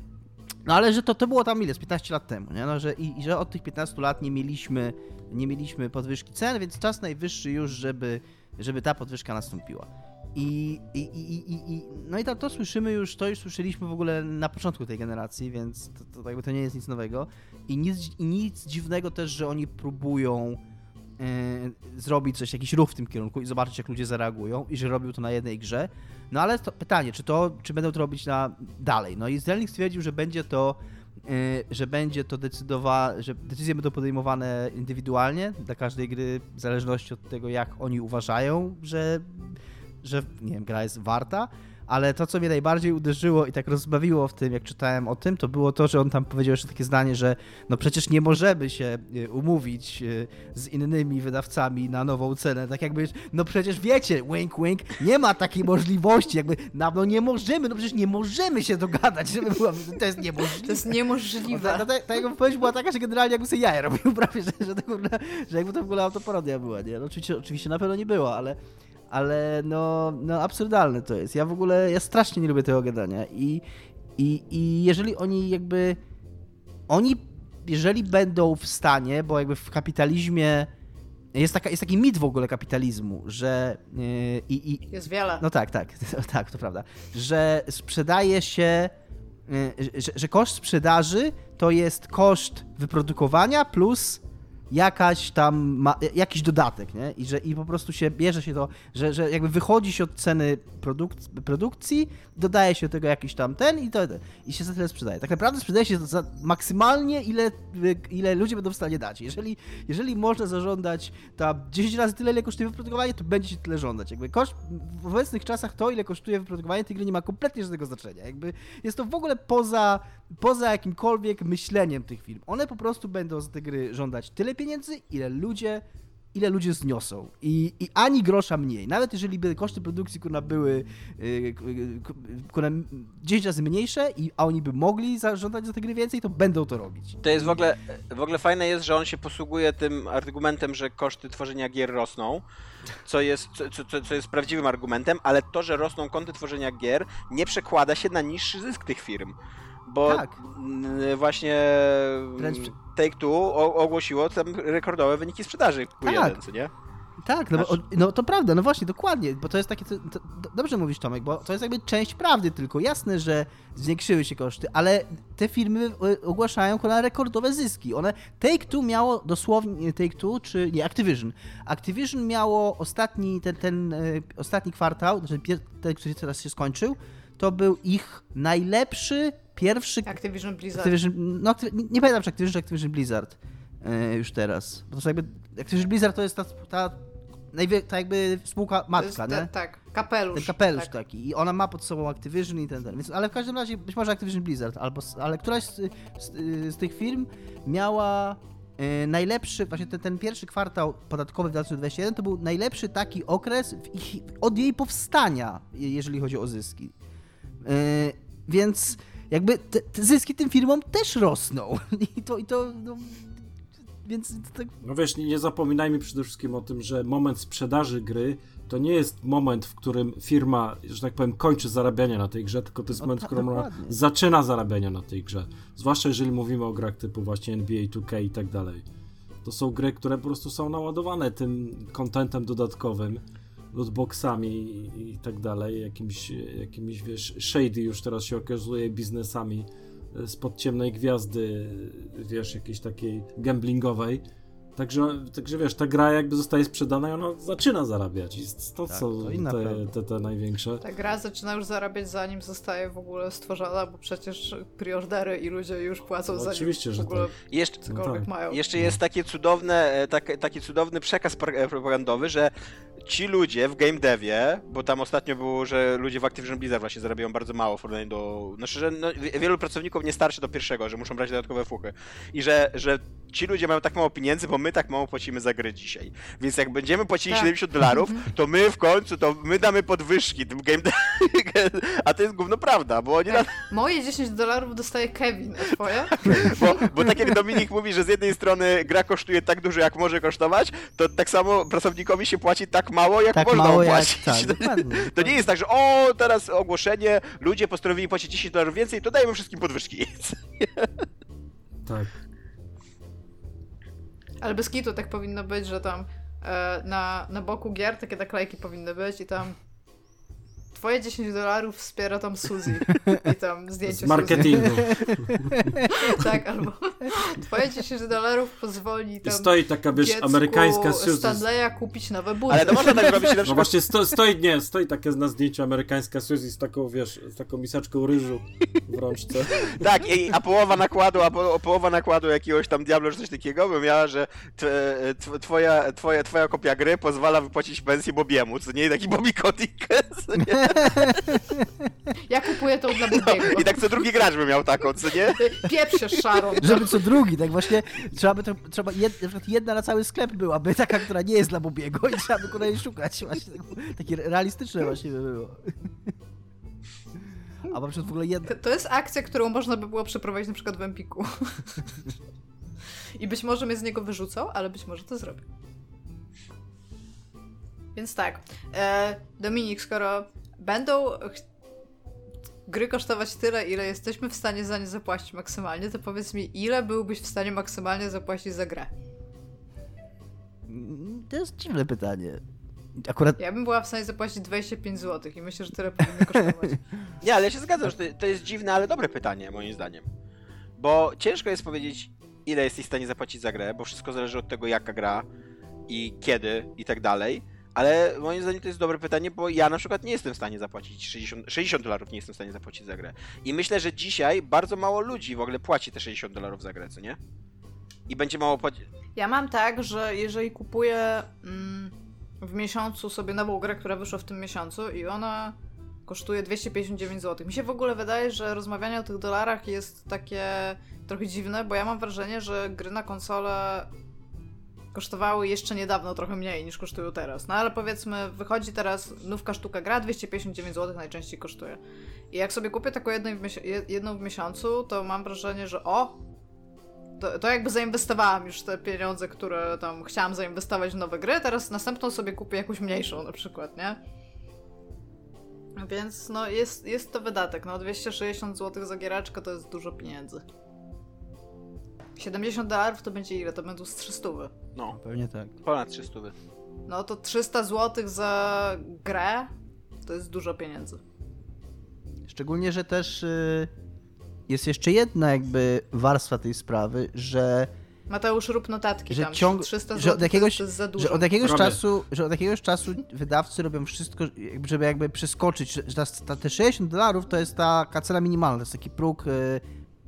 No ale że to, to było tam ile? Z 15 lat temu, nie? No, że, i, I że od tych 15 lat nie mieliśmy, nie mieliśmy podwyżki cen, więc czas najwyższy już, żeby, żeby ta podwyżka nastąpiła. I, i, i, i, i, no i to, to słyszymy już, to już słyszeliśmy w ogóle na początku tej generacji, więc to, to, jakby to nie jest nic nowego. I nic, i nic dziwnego też, że oni próbują e, zrobić coś, jakiś ruch w tym kierunku i zobaczyć, jak ludzie zareagują i że robią to na jednej grze. No ale to pytanie, czy to, czy będą to robić na dalej? No i Zelnik stwierdził, że będzie to, że będzie to decydowa, że decyzje będą podejmowane indywidualnie dla każdej gry, w zależności od tego, jak oni uważają, że, że nie wiem, gra jest warta. Ale to, co mnie najbardziej uderzyło i tak rozbawiło w tym, jak czytałem o tym, to było to, że on tam powiedział jeszcze takie zdanie, że no przecież nie możemy się e, umówić e, z innymi wydawcami na nową cenę. Tak jakby, no przecież wiecie, wink wink, nie ma takiej możliwości, jakby, no, no nie możemy, no przecież nie możemy się dogadać, żeby była, to jest niemożliwe. To jest niemożliwe. Ta, ta, ta jego wypowiedź była taka, że generalnie jakby sobie jaja robił prawie, że, że, to, że jakby to w ogóle autoparodia była, nie? No oczywiście, oczywiście na pewno nie była, ale, ale no, no absurdalne to jest. Ja w ogóle, ja strasznie nie lubię tego gadania i, i, i jeżeli oni jakby, oni, jeżeli będą w stanie, bo jakby w kapitalizmie jest, taka, jest taki mit w ogóle kapitalizmu, że yy, i, i, Jest wiele. no tak, tak, tak, to prawda. Że sprzedaje się, y, że, że koszt sprzedaży to jest koszt wyprodukowania plus jakaś tam, ma, jakiś dodatek, nie? I że i po prostu się bierze się to, że, że jakby wychodzi się od ceny produk produkcji, dodaje się do tego jakiś tam ten i to i się za tyle sprzedaje. Tak naprawdę sprzedaje się za maksymalnie ile, ile ludzie będą w stanie dać. Jeżeli, jeżeli można zażądać tam 10 razy tyle, ile kosztuje wyprodukowanie, to będzie się tyle żądać. Jakby koszt, w obecnych czasach to, ile kosztuje wyprodukowanie tej gry nie ma kompletnie żadnego znaczenia. Jakby jest to w ogóle poza, poza jakimkolwiek myśleniem tych firm. One po prostu będą za te gry żądać tyle pieniędzy, ile ludzie ile ludzie zniosą. I, I ani grosza mniej. Nawet jeżeli by koszty produkcji kurna były yy, kurna 10 razy mniejsze, i, a oni by mogli zażądać za te gry więcej, to będą to robić. To jest w ogóle, w ogóle fajne jest, że on się posługuje tym argumentem, że koszty tworzenia gier rosną, co jest, co, co, co jest prawdziwym argumentem, ale to, że rosną koszty tworzenia gier, nie przekłada się na niższy zysk tych firm. Bo tak. właśnie Wręcz... Take-Two ogłosiło tam rekordowe wyniki sprzedaży Q1, tak. co nie? Tak, no, bo, no, to prawda, no właśnie, dokładnie, bo to jest takie, to, to, dobrze mówisz Tomek, bo to jest jakby część prawdy tylko, jasne, że zwiększyły się koszty, ale te firmy e, ogłaszają kolejne rekordowe zyski, one, Take-Two miało dosłownie, Take-Two, czy nie, Activision, Activision miało ostatni, ten, ten e, ostatni kwartał, znaczy ten, który teraz się skończył, to był ich najlepszy pierwszy... Activision Blizzard. Activision, no, nie, pamiętam, czy Activision, czy Activision Blizzard e, już teraz. Bo to jakby, Activision Blizzard to jest ta, ta, ta jakby spółka matka, nie? tak, kapelusz. Ten kapelusz tak. taki. I ona ma pod sobą Activision i ten, ten. Więc, ale w każdym razie, być może Activision Blizzard, albo, ale któraś z, z, z tych firm miała e, najlepszy, właśnie ten, ten, pierwszy kwartał podatkowy w 2021 to był najlepszy taki okres ich, od jej powstania, jeżeli chodzi o zyski. E, więc jakby te, te zyski tym firmom też rosną. I to, i to no, więc... To... No wiesz, nie, nie zapominajmy przede wszystkim o tym, że moment sprzedaży gry to nie jest moment, w którym firma, że tak powiem, kończy zarabianie na tej grze, tylko to jest no, moment, w którym ona zaczyna zarabiania na tej grze. Zwłaszcza jeżeli mówimy o grach typu właśnie NBA 2K i tak dalej. To są gry, które po prostu są naładowane tym kontentem dodatkowym lootboxami i, i tak dalej, jakimiś, jakimiś, wiesz, shady już teraz się okazuje biznesami e, spod ciemnej gwiazdy, wiesz, jakiejś takiej gamblingowej. Także, także wiesz, ta gra jakby zostaje sprzedana i ona zaczyna zarabiać. I to tak, są to te, te, te, największe. Ta gra zaczyna już zarabiać zanim zostaje w ogóle stworzona, bo przecież preordery i ludzie już płacą no, za Oczywiście, że w ogóle tak. Jeszcze, cokolwiek no tak. mają. Jeszcze jest takie cudowne, e, tak, taki cudowny przekaz e, propagandowy, że ci ludzie w game devie, bo tam ostatnio było, że ludzie w Activision Blizzard właśnie zarabiają bardzo mało w porównaniu do... Znaczy, że no, wielu pracowników nie starczy do pierwszego, że muszą brać dodatkowe fuchy. I że, że ci ludzie mają tak mało pieniędzy, bo my tak mało płacimy za gry dzisiaj. Więc jak będziemy płacili tak. 70 dolarów, mhm. to my w końcu, to my damy podwyżki tym game A to jest gówno prawda, bo oni... Tak. Na... Moje 10 dolarów dostaje Kevin, a twoje? bo, bo tak jak Dominik mówi, że z jednej strony gra kosztuje tak dużo, jak może kosztować, to tak samo pracownikowi się płaci tak mało, jak tak można mało płacić. Jak, tak, dokładnie. to nie jest tak, że o, teraz ogłoszenie, ludzie postanowili płacić 10 dolarów więcej, to dajemy wszystkim podwyżki. tak. Ale bez kitu tak powinno być, że tam e, na, na boku gier takie naklejki powinny być i tam Twoje 10 dolarów wspiera tam Suzy i tam zdjęcie Z marketingu. tak, albo twoje 10 dolarów pozwoli tam I stoi taka, wiesz, amerykańska Suzy. Stanleya kupić nowe buty. Ale to można tak robić na przykład... No właśnie, sto, stoi, nie, stoi takie na zdjęciu amerykańska Suzy z taką, wiesz, z taką miseczką ryżu w rączce. tak, i, a połowa nakładu, a po, połowa nakładu jakiegoś tam Diablo czy coś takiego by miała, że twoja, twoja, twoja kopia gry pozwala wypłacić pensję Bobiemu, co nie? Taki Bobby Kotick, ja kupuję to dla Bubiego. No, I tak co drugi gracz by miał taką, co nie? Pierwszy Sharon. Żeby co drugi, tak właśnie trzeba by to, trzeba jed, na przykład jedna na cały sklep byłaby, taka, która nie jest dla Bubiego i trzeba by kolei szukać właśnie. Takie realistyczne właśnie by było. A na przykład w ogóle jedna... To jest akcja, którą można by było przeprowadzić na przykład w Empiku. I być może mnie z niego wyrzucą, ale być może to zrobię. Więc tak, e, Dominik, skoro będą gry kosztować tyle, ile jesteśmy w stanie za nie zapłacić maksymalnie, to powiedz mi, ile byłbyś w stanie maksymalnie zapłacić za grę? Mm, to jest dziwne pytanie. Akurat... Ja bym była w stanie zapłacić 25 zł i myślę, że tyle powinny kosztować. Nie, ale ja się zgadzam, że to jest dziwne, ale dobre pytanie, moim zdaniem. Bo ciężko jest powiedzieć, ile jesteś w stanie zapłacić za grę, bo wszystko zależy od tego, jaka gra i kiedy i tak dalej. Ale moim zdaniem to jest dobre pytanie, bo ja na przykład nie jestem w stanie zapłacić 60, 60 dolarów, nie jestem w stanie zapłacić za grę. I myślę, że dzisiaj bardzo mało ludzi w ogóle płaci te 60 dolarów za grę, co nie? I będzie mało płacić. Ja mam tak, że jeżeli kupuję mm, w miesiącu sobie nową grę, która wyszła w tym miesiącu i ona kosztuje 259 zł. Mi się w ogóle wydaje, że rozmawianie o tych dolarach jest takie trochę dziwne, bo ja mam wrażenie, że gry na konsolę kosztowały jeszcze niedawno trochę mniej niż kosztują teraz. No ale powiedzmy, wychodzi teraz nówka sztuka gra, 259 zł najczęściej kosztuje. I jak sobie kupię taką jedną w, jedną w miesiącu, to mam wrażenie, że o, to, to, jakby zainwestowałam już te pieniądze, które tam chciałam zainwestować w nowe gry, teraz następną sobie kupię jakąś mniejszą na przykład, nie? Więc no jest, jest to wydatek, no 260 zł za gieraczkę to jest dużo pieniędzy. 70 dolarów to będzie ile? To będą z 300. No, Pewnie tak. ponad 300. No to 300 zł za grę to jest dużo pieniędzy. Szczególnie, że też y, jest jeszcze jedna jakby warstwa tej sprawy, że Mateusz, rób notatki Że tam. ciąg- 300 że zł od jakiegoś- to jest za dużo. że od jakiegoś Robię. czasu, że od jakiegoś czasu wydawcy robią wszystko, jakby- żeby jakby przeskoczyć, że ta, ta, te 60 dolarów to jest taka cena minimalna, to jest taki próg, y,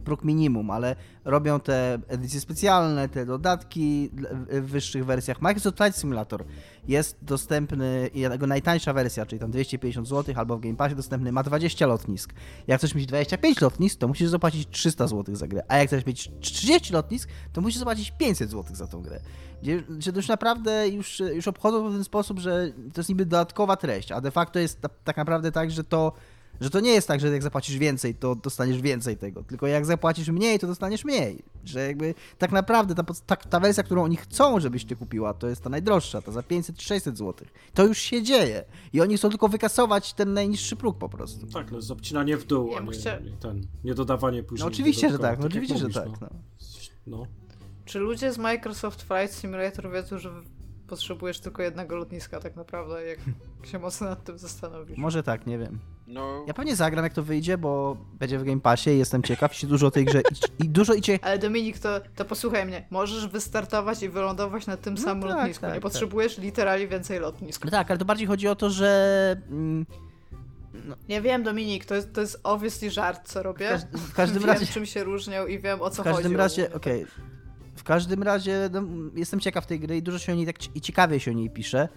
próg minimum, ale robią te edycje specjalne, te dodatki w wyższych wersjach. Microsoft Flight Simulator jest dostępny, jego najtańsza wersja, czyli tam 250 zł, albo w Game Passie dostępny, ma 20 lotnisk. Jak chcesz mieć 25 lotnisk, to musisz zapłacić 300 zł za grę, a jak chcesz mieć 30 lotnisk, to musisz zapłacić 500 zł za tą grę. Gdzie, że to już naprawdę już, już obchodzą w ten sposób, że to jest niby dodatkowa treść, a de facto jest ta, tak naprawdę tak, że to, że to nie jest tak, że jak zapłacisz więcej, to dostaniesz więcej tego, tylko jak zapłacisz mniej, to dostaniesz mniej. Że jakby tak naprawdę ta, ta, ta wersja, którą oni chcą, żebyś ty kupiła, to jest ta najdroższa, ta za 500-600 zł. To już się dzieje i oni chcą tylko wykasować ten najniższy próg po prostu. Tak, no jest obcinanie w dół, Ja a nie, chcia- ten, nie dodawanie później. No oczywiście, że tak, no oczywiście, że mówisz, tak. No. No. no. Czy ludzie z Microsoft Flight Simulator wiedzą, że potrzebujesz tylko jednego lotniska tak naprawdę, jak się mocno nad tym zastanowisz? Może tak, nie wiem. No, Ja pewnie zagram jak to wyjdzie, bo będzie w Game Passie i jestem ciekaw, się dużo o tej grze i, i dużo idzie... Ale Dominik, to, to posłuchaj mnie. Możesz wystartować i wylądować na tym No samym tak, lotnisku. tak, Nie tak. potrzebujesz literalnie więcej lotnisk. No tak, ale to bardziej chodzi o to, że... mm, Nie wiem, Dominik, to jest, to jest obviously żart, co W, robię. każ- w każdym wiem, razie... czym się różnią i wiem, o co W każdym chodzi. razie, okej. W każdym razie no, jestem ciekaw tej gry i dużo się o niej tak i ciekawie się o niej pisze.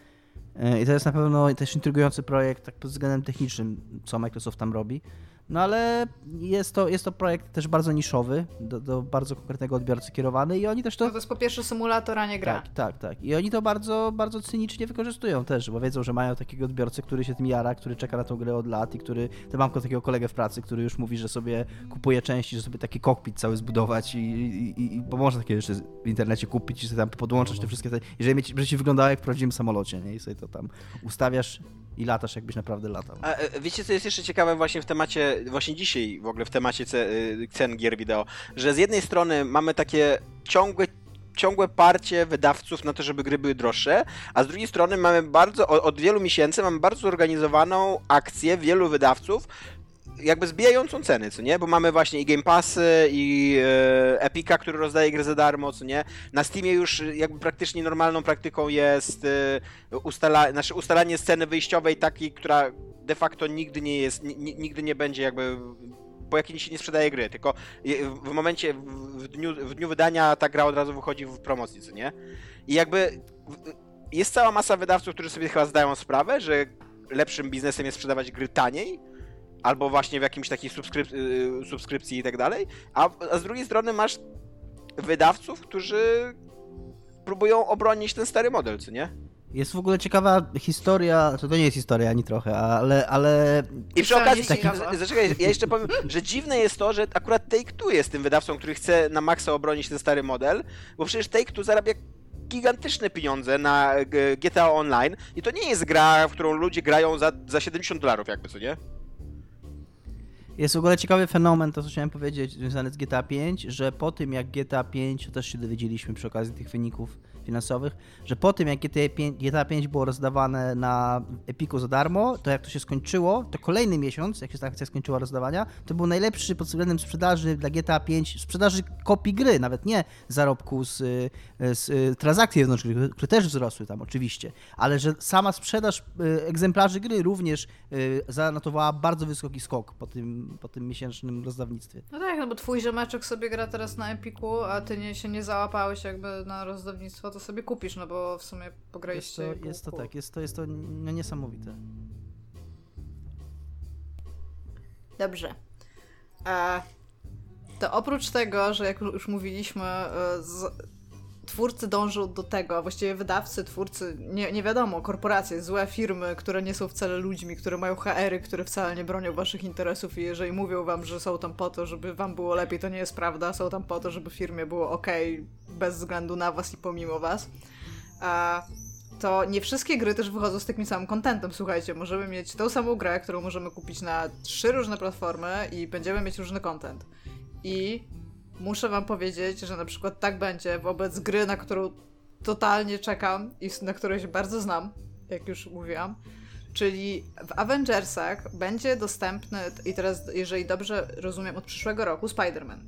E, I to jest na pewno też intrygujący projekt tak pod względem technicznym, co Microsoft tam robi. No ale jest to, jest to projekt też bardzo niszowy, do, do bardzo konkretnego odbiorcy kierowany i oni też to... No to jest po pierwsze symulator, a nie gra. Tak, tak, tak. I oni to bardzo, bardzo cynicznie wykorzystują też, bo wiedzą, że mają takiego odbiorcę, który się tym jara, który czeka na tą grę od lat i który, to mam takiego kolegę w pracy, który już mówi, że sobie kupuje części, że sobie taki kokpit cały zbudować i, i, i- i bo można takie rzeczy w internecie kupić i sobie tam podłączać te wszystkie, te, i żeby mieć, żeby ci wyglądało jak w prawdziwym samolocie, nie? I sobie to tam ustawiasz i latasz, jakbyś naprawdę latał. A e, wiecie, co jest jeszcze ciekawe właśnie w temacie, właśnie dzisiaj w ogóle w temacie y, cen gier wideo, że z jednej strony mamy takie ciągłe ciągłe parcie wydawców na to, żeby gry były droższe, a z drugiej strony mamy bardzo, od wielu miesięcy mamy bardzo zorganizowaną akcję wielu wydawców, jakby zbijającą ceny, co nie? Bo mamy właśnie i Game Passy, i e, Epica, który rozdaje gry za darmo, co nie? Na Steamie już jakby praktycznie normalną praktyką jest e, ustala, znaczy ustalanie sceny wyjściowej takiej, która de facto nigdy nie jest, ni- ni- nigdy nie będzie jakby po jakiej się nie sprzedaje gry, tylko w momencie, w, dniu, w dniu wydania ta gra od razu wychodzi w promocji, co nie? I jakby jest cała masa wydawców, którzy sobie chyba zdają sprawę, że lepszym biznesem jest sprzedawać gry taniej, albo właśnie w jakimś takiej subskryp- y, subskrypcji i tak dalej, a z drugiej strony masz wydawców, którzy próbują obronić ten stary model, co nie? Jest w ogóle ciekawa historia, to, to nie jest historia ani trochę, ale, ale I przy okazji, z- zaczekaj, ja jeszcze powiem, że dziwne jest to, że akurat Take-Two jest tym wydawcą, który chce na maksa obronić ten stary model, bo przecież Take-Two zarabia gigantyczne pieniądze na GTA Online i to nie jest gra, w którą ludzie grają za, za 70 dolarów jakby, co nie? Jest w ogóle ciekawy fenomen, to co chciałem powiedzieć, związany z GTA 5, że po tym jak GTA 5, to też się dowiedzieliśmy przy okazji tych wyników finansowych, że po tym jak GTA 5, GTA 5 było rozdawane na Epiku za darmo, to jak to się skończyło, to kolejny miesiąc, jak się ta akcja skończyła rozdawania, to był najlepszy pod względem sprzedaży dla GTA 5, sprzedaży kopii gry, nawet nie zarobku z, z transakcji wewnętrznych, które też wzrosły tam oczywiście, ale że sama sprzedaż y, egzemplarzy gry również y, zanotowała bardzo wysoki skok po tym, po tym miesięcznym rozdawnictwie. No tak, no bo twój ziomeczek sobie gra teraz na Epiku, a ty nie, się nie załapałeś jakby na rozdawnictwo, to sobie kupisz, no bo w sumie pograliście. Jest to, jest to tak, jest to, jest to no, niesamowite. Dobrze. E, to oprócz tego, że jak już mówiliśmy, e, z, twórcy dążą do tego, a właściwie wydawcy, twórcy, nie, nie wiadomo, korporacje, złe firmy, które nie są wcale ludźmi, które mają HR-y, które wcale nie bronią waszych interesów i jeżeli mówią wam, że są tam po to, żeby wam było lepiej, to nie jest prawda, są tam po to, żeby firmie było ok, bez względu na was i pomimo was. A to nie wszystkie gry też wychodzą z takim samym kontentem. Słuchajcie, możemy mieć tą samą grę, którą możemy kupić na trzy różne platformy i będziemy mieć różny content. I muszę wam powiedzieć, że na przykład tak będzie wobec gry, na którą totalnie czekam i na której się bardzo znam, jak już mówiłam. Czyli w Avengersach będzie dostępny, i teraz, jeżeli dobrze rozumiem, od przyszłego roku Spider-Man.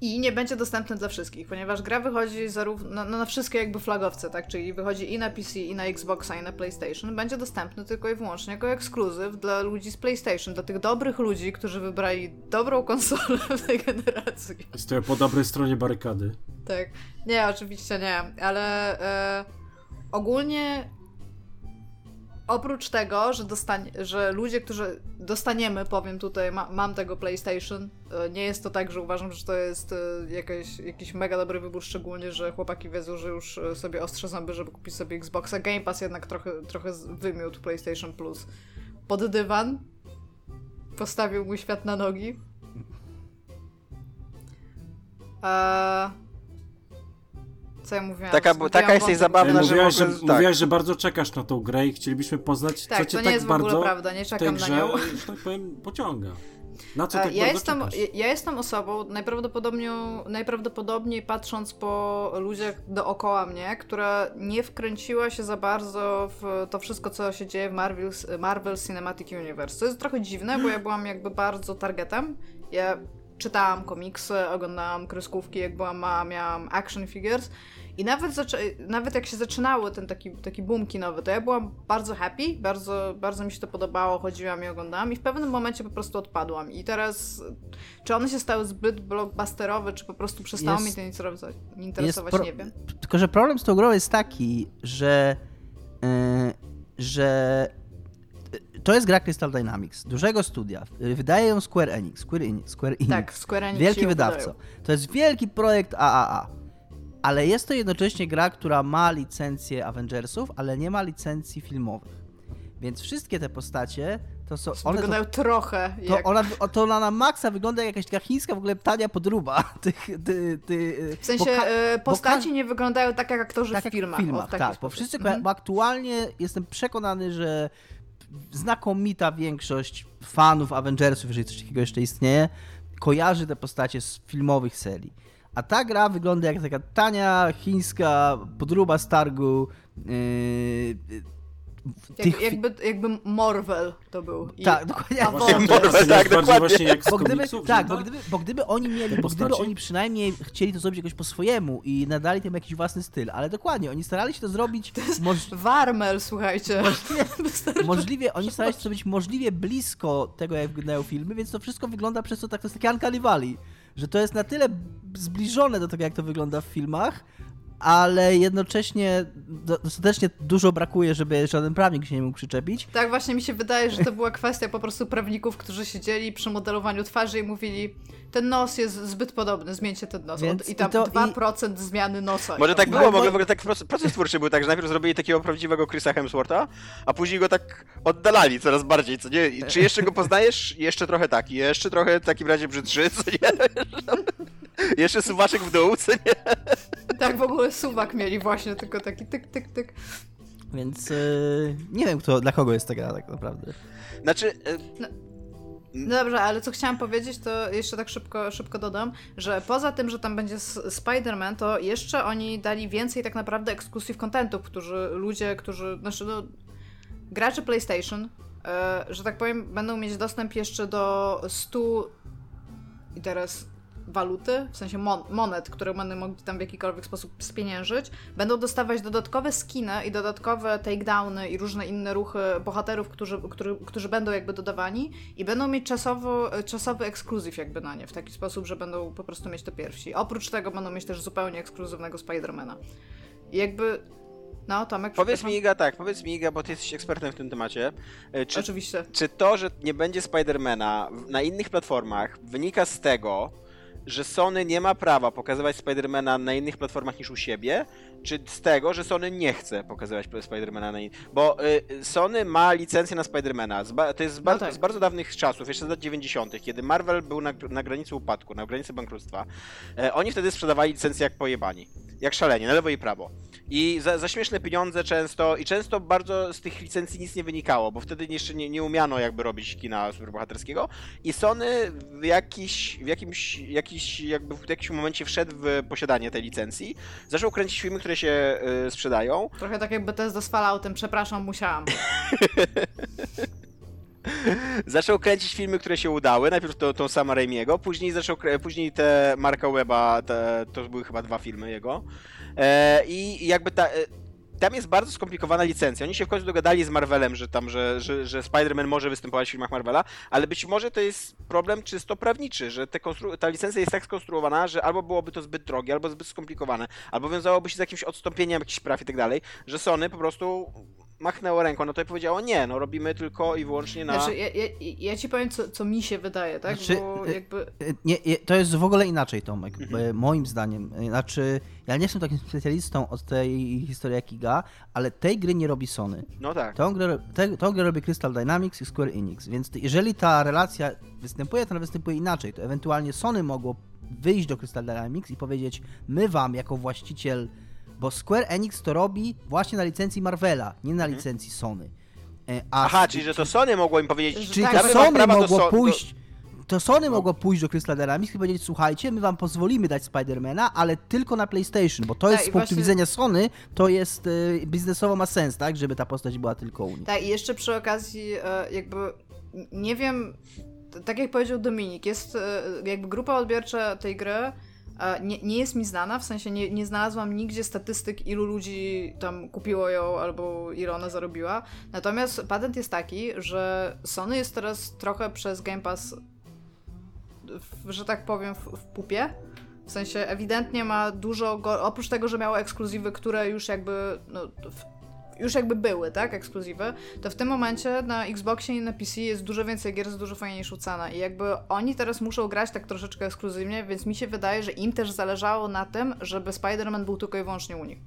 I nie będzie dostępny dla wszystkich, ponieważ gra wychodzi zarówno na, na, wszystkie jakby flagowce, tak? Czyli wychodzi i na PC, i na Xboxa, i na PlayStation. Będzie dostępny tylko i wyłącznie jako ekskluzyw dla ludzi z PlayStation, dla tych dobrych ludzi, którzy wybrali dobrą konsolę w tej generacji. Stoję po dobrej stronie barykady. Tak. Nie, oczywiście nie, ale e, ogólnie oprócz tego, że, dostanie, że ludzie, którzy dostaniemy, powiem tutaj, ma, mam tego PlayStation, e, nie jest to tak, że uważam, że to jest e, jakiś mega dobry wybór, szczególnie, że chłopaki wiedzą, że już e, sobie ostrze zęby, żeby kupić sobie Xboxa. Game Pass jednak trochę, trochę wymiótł PlayStation Plus pod dywan. Postawił mój świat na nogi. Eee, co ja mówiłam? Taka, bo, taka jesteś zabawna, że, mówiłaś, że, że, tak. mówiłaś, że bardzo czekasz na tą grę i chcielibyśmy poznać, tak, co cię to nie tak jest bardzo w ogóle prawda, nie czekam grze, na nią. że tak powiem, pociąga. Na co tak ja bardzo jestem, ja, ja jestem osobą, najprawdopodobniej, najprawdopodobniej patrząc po ludziach dookoła mnie, która nie wkręciła się za bardzo w to wszystko, co się dzieje w Marvel, Marvel Cinematic Universe. To jest trochę dziwne, bo ja byłam jakby bardzo targetem. Ja czytałam komiksy, oglądałam kreskówki, jak byłam mała, miałam action figures i nawet, nawet jak się zaczynały ten taki, taki boom kinowy, to ja byłam bardzo happy, bardzo, bardzo mi się to podobało, chodziłam i oglądałam i w pewnym momencie po prostu odpadłam. I teraz, czy one się stały zbyt blockbusterowe, czy po prostu przestało jest, mi to interesować, interesować nie wiem. Tylko, że problem z tą grą jest taki, że, yy, że to jest gra Crystal Dynamics, dużego studia. Wydaje ją Square Enix. Square Enix. Square Enix. Tak, Square Enix. Wielki wydawca. To jest wielki projekt AAA ale jest to jednocześnie gra, która ma licencję Avengersów, ale nie ma licencji filmowych. Więc wszystkie te postacie to są. One wyglądają to, trochę. To, jak... ona, to ona na maksa wygląda jak jakaś taka chińska w ogóle tania podruba. Tych, ty, ty, w sensie e, postaci nie wyglądają tak jak aktorzy tak w filmach. Jak w filmach tak, bo wszyscy, mhm. bo aktualnie jestem przekonany, że znakomita większość fanów Avengersów, jeżeli coś takiego jeszcze istnieje, kojarzy te postacie z filmowych serii. A ta gra wygląda jak taka tania chińska podruba z targu. Yy, jak, jakby, jakby Marvel to był. I tak, dokładnie. Marvel, tak, dokładnie. Właśnie jak bo gdyby, tak, bo gdyby, bo gdyby oni mieli, bo gdyby oni przynajmniej chcieli to zrobić jakoś po swojemu i nadali tym jakiś własny styl, ale dokładnie, oni starali się to zrobić... To jest moż... Warmel, słuchajcie. Możliwie, możliwie, oni starali się to zrobić możliwie blisko tego, jak wyglądają filmy, więc to wszystko wygląda przez to tak, to jest takie Uncanny Valley że to jest na tyle zbliżone do tego, jak to wygląda w filmach, ale jednocześnie dostatecznie dużo brakuje, żeby żaden prawnik się nie mógł przyczepić. Tak, właśnie mi się wydaje, że to była kwestia po prostu prawników, którzy siedzieli przy modelowaniu twarzy i mówili ten nos jest zbyt podobny, zmieńcie ten nos. Więc I tam i to, 2% i... zmiany nosa. Może tak było, mogę w ogóle tak proces twórczy był tak, że najpierw zrobili takiego prawdziwego Chrisa Hemswortha, a później go tak oddalali coraz bardziej, co nie? I czy jeszcze go poznajesz? Jeszcze trochę tak, jeszcze trochę w takim razie brzydszy, co nie? Jeszcze suwaczek w dół, co nie? Tak, w ogóle suwak mieli właśnie, tylko taki tyk, tyk, tyk. Więc yy, nie wiem, kto, dla kogo jest ta gra tak naprawdę. Znaczy... Yy... No No dobrze, ale co chciałam powiedzieć, to jeszcze tak szybko, szybko dodam, że poza tym, że tam będzie Spider-Man, to jeszcze oni dali więcej tak naprawdę ekskluzyw contentów, którzy ludzie, którzy, znaczy no, gracze PlayStation, e, że tak powiem, będą mieć dostęp jeszcze do 100 i teraz waluty, w sensie mon monet, które będą mogli tam w jakikolwiek sposób spieniężyć, będą dostawać dodatkowe skiny i dodatkowe takedowny i różne inne ruchy bohaterów, którzy, którzy, którzy będą jakby dodawani i będą mieć czasowo, czasowy ekskluzyw jakby na nie, w taki sposób, że będą po prostu mieć to pierwsi. Oprócz tego będą mieć też zupełnie ekskluzywnego Spidermana. I jakby no, Tomek, Powiedz mi, Iga, tak, powiedz mi, Iga, bo ty jesteś ekspertem w tym temacie. E, czy, Oczywiście. Czy to, że nie będzie Spidermana na innych platformach, wynika z tego, że Sony nie ma prawa pokazywać Spidermana na innych platformach niż u siebie, czy z tego, że Sony nie chce pokazywać Spidermana na. Bo y, Sony ma licencję na Spidermana. To jest z, no tak. z, bardzo dawnych czasów, jeszcze z lat 90., kiedy Marvel był na, na granicy upadku, na granicy bankructwa. E, oni wtedy sprzedawali licencję jak pojebani. Jak szalenie, na lewo i prawo. I za, za, śmieszne pieniądze często, i często bardzo z tych licencji nic nie wynikało, bo wtedy jeszcze nie, nie umiano jakby robić kina superbohaterskiego. I Sony w, jakiś, w jakimś, jakiś, jakby w jakimś momencie wszedł w posiadanie tej licencji, zaczął kręcić filmy, które się y, sprzedają. Trochę tak jakby to jest z Falloutem, przepraszam, musiałam. zaczął kręcić filmy, które się udały. Najpierw to, tą sama Raimiego, później zaczął, później te Marka Weba, te, to były chyba dwa filmy jego. E, I jakby ta, e, tam jest bardzo skomplikowana licencja. Oni się w końcu dogadali z Marvelem, że tam, że, że, że Spider-Man może występować w filmach Marvela, ale być może to jest problem czysto prawniczy, że ta licencja jest tak skonstruowana, że albo byłoby to zbyt drogie, albo zbyt skomplikowane, albo wiązałoby się z jakimś odstąpieniem jakichś praw i tak dalej, że Sony po prostu machnęło ręką, no to powiedziało nie, no robimy tylko i wyłącznie na... Znaczy, ja, ja, ja ci powiem, co, co mi się wydaje, tak? Znaczy, Bo e, jakby... E, nie, to jest w ogóle inaczej, Tomek, mhm. moim zdaniem. Znaczy, ja nie jestem takim specjalistą od tej historii jak Iga, ale tej gry nie robi Sony. No tak. Tą grę, te, tą grę robi Crystal Dynamics i Square Enix, więc jeżeli ta relacja występuje, to ona występuje inaczej, to ewentualnie Sony mogło wyjść do Crystal Dynamics i powiedzieć, my wam jako właściciel bo Square Enix to robi właśnie na licencji Marvela, nie na mhm. licencji Sony. E, a Aha, czyli że to Sony mogło im powiedzieć... Czyli tak, to Sony mogło do, pójść... To Sony no. mogło pójść do Crystal Dynamics i powiedzieć, słuchajcie, my wam pozwolimy dać Spidermana, ale tylko na PlayStation, bo to tak, jest z punktu właśnie... widzenia Sony, to jest y, biznesowo ma sens, tak, żeby ta postać była tylko u nich. Tak, i jeszcze przy okazji y, jakby nie wiem, tak jak powiedział Dominik, jest jakby grupa odbiorcza tej gry nie, nie jest mi znana, w sensie nie, nie znalazłam nigdzie statystyk, ilu ludzi tam kupiło ją albo ile ona zarobiła. Natomiast patent jest taki, że Sony jest teraz trochę przez Game Pass, w, że tak powiem, w, w pupie. W sensie ewidentnie ma dużo, oprócz tego, że miało ekskluzywy, które już jakby no, już jakby były, tak, ekskluzywy, to w tym momencie na Xboxie i na PC jest dużo więcej gier z dużo fajniejszą cenę i jakby oni teraz muszą grać tak troszeczkę ekskluzywnie, więc mi się wydaje, że im też zależało na tym, żeby Spider-Man był tylko i wyłącznie u nich.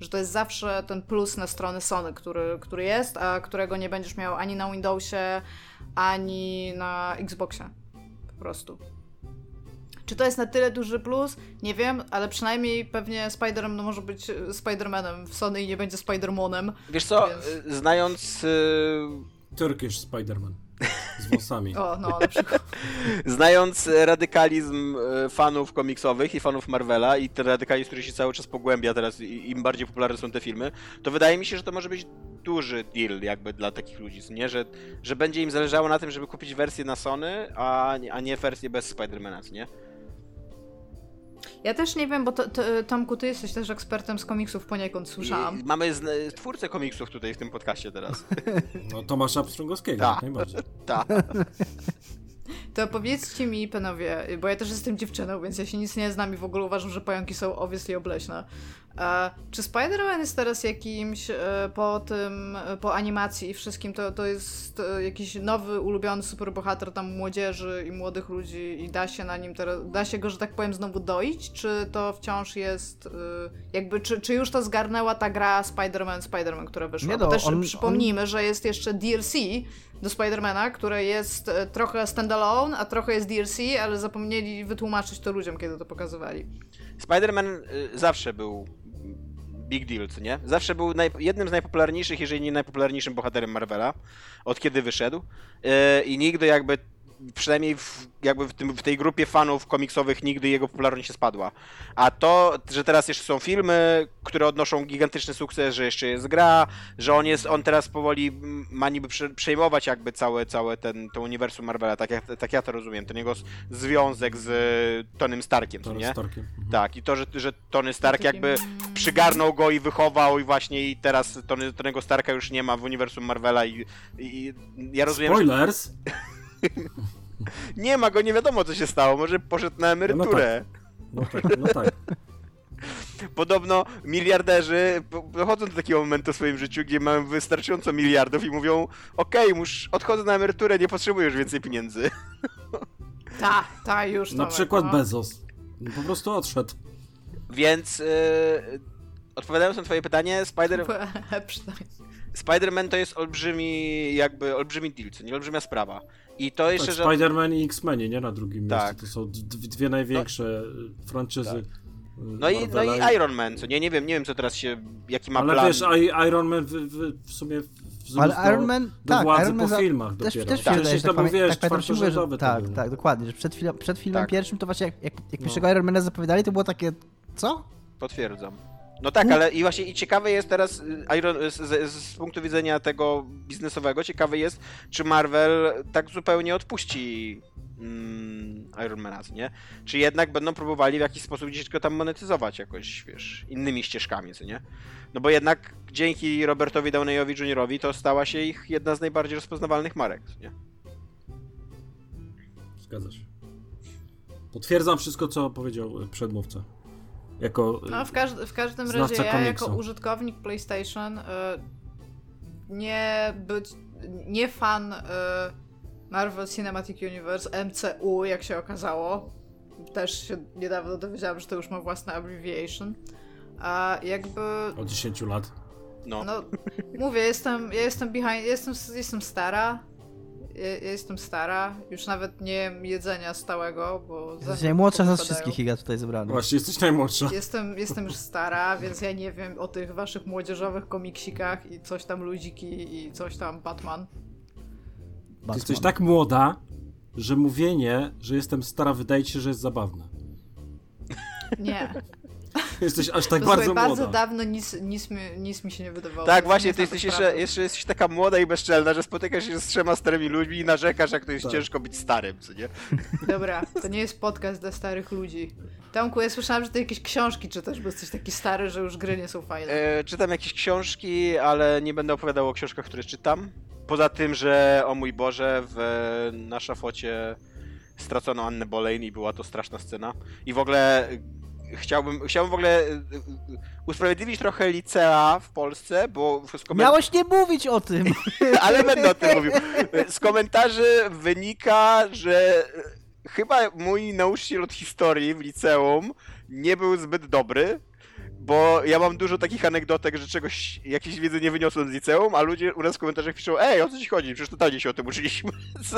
Że to jest zawsze ten plus na stronę Sony, który, który jest, a którego nie będziesz miał ani na Windowsie, ani na Xboxie. Po prostu. Czy to jest na tyle duży plus? Nie wiem, ale przynajmniej pewnie Spiderem no może być e, Spidermanem w Sony i nie będzie Spidermonem. Wiesz co, więc... E, znając... Yy... Turkish Spiderman. Z włosami. o, no, na przykład. Znając radykalizm fanów komiksowych i fanów Marvela i ten radykalizm, który się cały czas pogłębia teraz, im bardziej popularne są te filmy, to wydaje mi się, że to może być duży deal jakby dla takich ludzi, nie? Że, że będzie im zależało na tym, żeby kupić wersję na Sony, a, a nie wersję bez Spidermana, nie? Ja też nie wiem, bo to, to, Tomku, ty jesteś też ekspertem z komiksów poniekąd, słyszałam. I mamy z, twórcę komiksów tutaj w tym podcaście teraz. No Tomasza Pstrągowskiego, Ta. najbardziej. Tak. To powiedzcie mi, panowie, bo ja też jestem dziewczyną, więc ja się nic nie znam i w ogóle uważam, że pająki są obviously obleśne. E, czy Spider-Man jest teraz jakimś e, po tym, po animacji i wszystkim, to, to jest e, jakiś nowy, ulubiony superbohater tam młodzieży i młodych ludzi i da się na nim teraz, da się go, że tak powiem, znowu doić? Czy to wciąż jest e, jakby, czy, czy już to zgarnęła ta gra Spider-Man, Spider-Man, która wyszła? Nie Bo no, też on, przypomnijmy, on... że jest jeszcze DLC do Spidermana, które jest e, trochę standalone, a trochę jest DLC, ale zapomnieli wytłumaczyć to ludziom, kiedy to pokazywali. Spider-Man zawsze był big deal, co nie? Zawsze był jednym z najpopularniejszych, jeżeli nie najpopularniejszym bohaterem Marvela, od kiedy wyszedł. Yy, I nigdy jakby przynajmniej w, jakby w, tym, w tej grupie fanów komiksowych nigdy jego popularność nie spadła. A to, że teraz jeszcze są filmy, które odnoszą gigantyczny sukces, że jeszcze jest gra, że on jest, on teraz powoli ma niby przejmować jakby całe, całe ten, to uniwersum Marvela, tak, jak, tak ja to rozumiem, ten jego związek z Tonym Starkiem, Tony nie? Starkiem. Mhm. Tak, i to, że, że Tony Stark jakby przygarnął go i wychował i właśnie i teraz Tony, Tonego Starka już nie ma w uniwersum Marvela i, i ja rozumiem, Spoilers! że nie ma go, nie wiadomo co się stało, może poszedł na emeryturę. No tak, no tak. Podobno miliarderzy dochodzą do takiego momentu w swoim życiu, gdzie mają wystarczająco miliardów i mówią okej, okay, odchodzę na emeryturę, nie potrzebuję już więcej pieniędzy. Tak, tak, już. Na przykład no. Bezos. Po prostu odszedł. Więc yy, odpowiadając na twoje pytanie, Spider... Spider-Man to jest olbrzymi, jakby olbrzymi deal, co nie olbrzymia sprawa. I to jeszcze, tak, że... Spider-Man i X-Meni, nie na drugim Tak. miejscu. To są dwie największe no, franczyzy. Tak. y, No i, no i Iron Man, co nie? Nie wiem, nie wiem co teraz się, jaki ma Ale plan. wiesz, I- Iron Man w, w, w sumie Ale do, Iron Man, do tak, władzy Iron Man po za- filmach Też, dopiero. też mi się wydaje, że to był, tak, wiesz, tak pamiętam, że, czwartorzędowy to tak, był. tak, dokładnie, że przed, chwilą, przed filmem Tak. pierwszym to właśnie jak, jak, jak No. pierwszego Iron Mana zapowiadali, to było takie, co? Potwierdzam. No tak, ale i właśnie i ciekawe jest teraz y, Iron, z, z, z punktu widzenia tego biznesowego, ciekawe jest, czy Marvel tak zupełnie odpuści mm, Ironmana, nie? Czy jednak będą próbowali w jakiś sposób gdzieś go tam monetyzować jakoś, wiesz, innymi ścieżkami, co nie? No bo jednak dzięki Robertowi Downeyowi Jr. to stała się ich jedna z najbardziej rozpoznawalnych marek, co nie? Zgadza się. Potwierdzam wszystko, co powiedział y, przedmówca. Jako No, w, każd- w każdym razie ja komiksu. jako użytkownik PlayStation y, nie być, nie fan y, Marvel Cinematic Universe, MCU, jak się okazało. Też się niedawno dowiedziałam, że to już ma własne abbreviation. A jakby, od 10 lat. No. no, mówię, jestem, ja jestem behind, jestem, jestem stara. Ja, ja jestem stara, już nawet nie jem jedzenia stałego, bo Jesteś najmłodsza z wszystkich, Iga, tutaj zebrany. Właśnie, jesteś najmłodsza. Jestem, jestem już stara, więc ja nie wiem o tych waszych młodzieżowych komiksikach i coś tam ludziki i coś tam Batman. Ty Batman. jesteś tak młoda, że mówienie, że jestem stara, wydaje ci się, że jest zabawne. Nie. Jesteś aż tak To bardzo słuchaj, bardzo młoda. dawno nic, nic, mi, nic mi się nie wydawało. Tak, właśnie, nie ty jest jesteś jeszcze, jeszcze jesteś taka młoda i bezczelna, że spotykasz się z trzema starymi ludźmi i narzekasz, jak to jest Tak. ciężko być starym, co nie? Dobra, to nie jest podcast dla starych ludzi. Tomku, ja słyszałam, że ty jakieś książki czytasz, bo jesteś taki stary, że już gry nie są fajne. E, czytam jakieś książki, ale nie będę opowiadał o książkach, które czytam. Poza tym, że o mój Boże, w, na szafocie stracono Annę Boleyn i była to straszna scena. I w ogóle chciałbym, chciałbym w ogóle e, e, usprawiedliwić trochę licea w Polsce, bo z koment- Miałeś nie mówić o tym! ale będę o tym mówił. Z komentarzy wynika, że chyba mój nauczyciel od historii w liceum nie był zbyt dobry, bo ja mam dużo takich anegdotek, że czegoś, jakiejś wiedzy nie wyniosłem z liceum, a ludzie u nas w komentarzach piszą, ej, o co ci chodzi? Przecież totalnie się o tym uczyliśmy.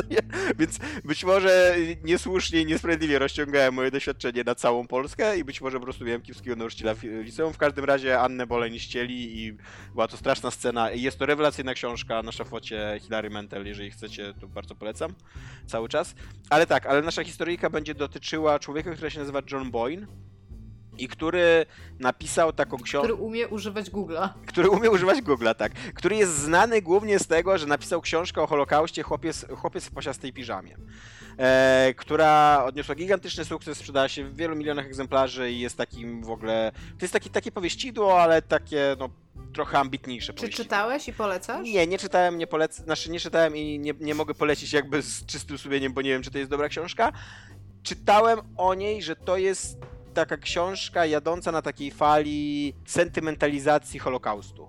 Więc być może niesłusznie i niesprawiedliwie rozciągałem moje doświadczenie na całą Polskę i być może po prostu miałem kiepskiego nauczyciela w liceum. W każdym razie Annę Boleń ścieli i była to straszna scena. Jest to rewelacyjna książka na szafocie Hilary Mantel, jeżeli chcecie, to bardzo polecam cały czas. Ale tak, ale nasza historyjka będzie dotyczyła człowieka, który się nazywa John Boyne i który napisał taką książkę Który umie używać Google'a. który umie używać Google'a, tak. Który jest znany głównie z tego, że napisał książkę o Holokauście Chłopiec, chłopiec w pasiastej piżamie. E, która odniosła gigantyczny sukces, sprzedała się w wielu milionach egzemplarzy i jest takim w ogóle. To jest taki, takie powieścidło, ale takie no, trochę ambitniejsze Czy czytałeś i polecasz? Nie, nie czytałem, nie polecę, znaczy nie czytałem i nie, nie mogę polecić jakby z czystym sumieniem, bo nie wiem, czy to jest dobra książka. Czytałem o niej, że to jest taka książka jadąca na takiej fali sentymentalizacji Holokaustu.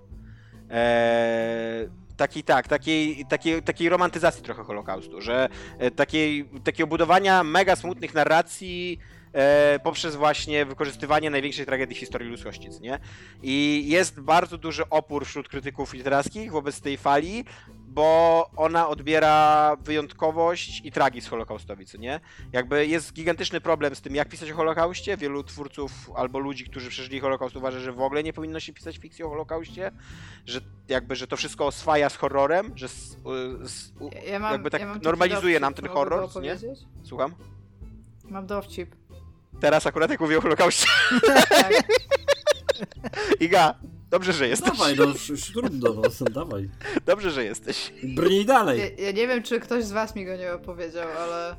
Eee, takiej, tak, takiej, takiej, takiej romantyzacji trochę Holokaustu, że e, takiej, takiego budowania mega smutnych narracji e, poprzez właśnie wykorzystywanie największej tragedii w historii ludzkości, nie? I jest bardzo duży opór wśród krytyków literackich wobec tej fali, bo ona odbiera wyjątkowość i tragizm Holokaustowi, co nie? Jakby jest gigantyczny problem z tym, jak pisać o Holokauście. Wielu twórców albo ludzi, którzy przeżyli Holokaust uważa, że w ogóle nie powinno się pisać fikcji o Holokauście, że jakby, że to wszystko oswaja z horrorem, że z, z, Ja, mam, jakby tak ja normalizuje nam ten horror, nie? Słucham? Mam dowcip. Teraz akurat jak mówię o Holokauście. Tak. Iga, dobrze, że jesteś. Dawaj, no już, już trudno, no, dawaj. Dobrze, że jesteś. Brnij dalej. Ja, ja nie wiem, czy ktoś z was mi go nie opowiedział, ale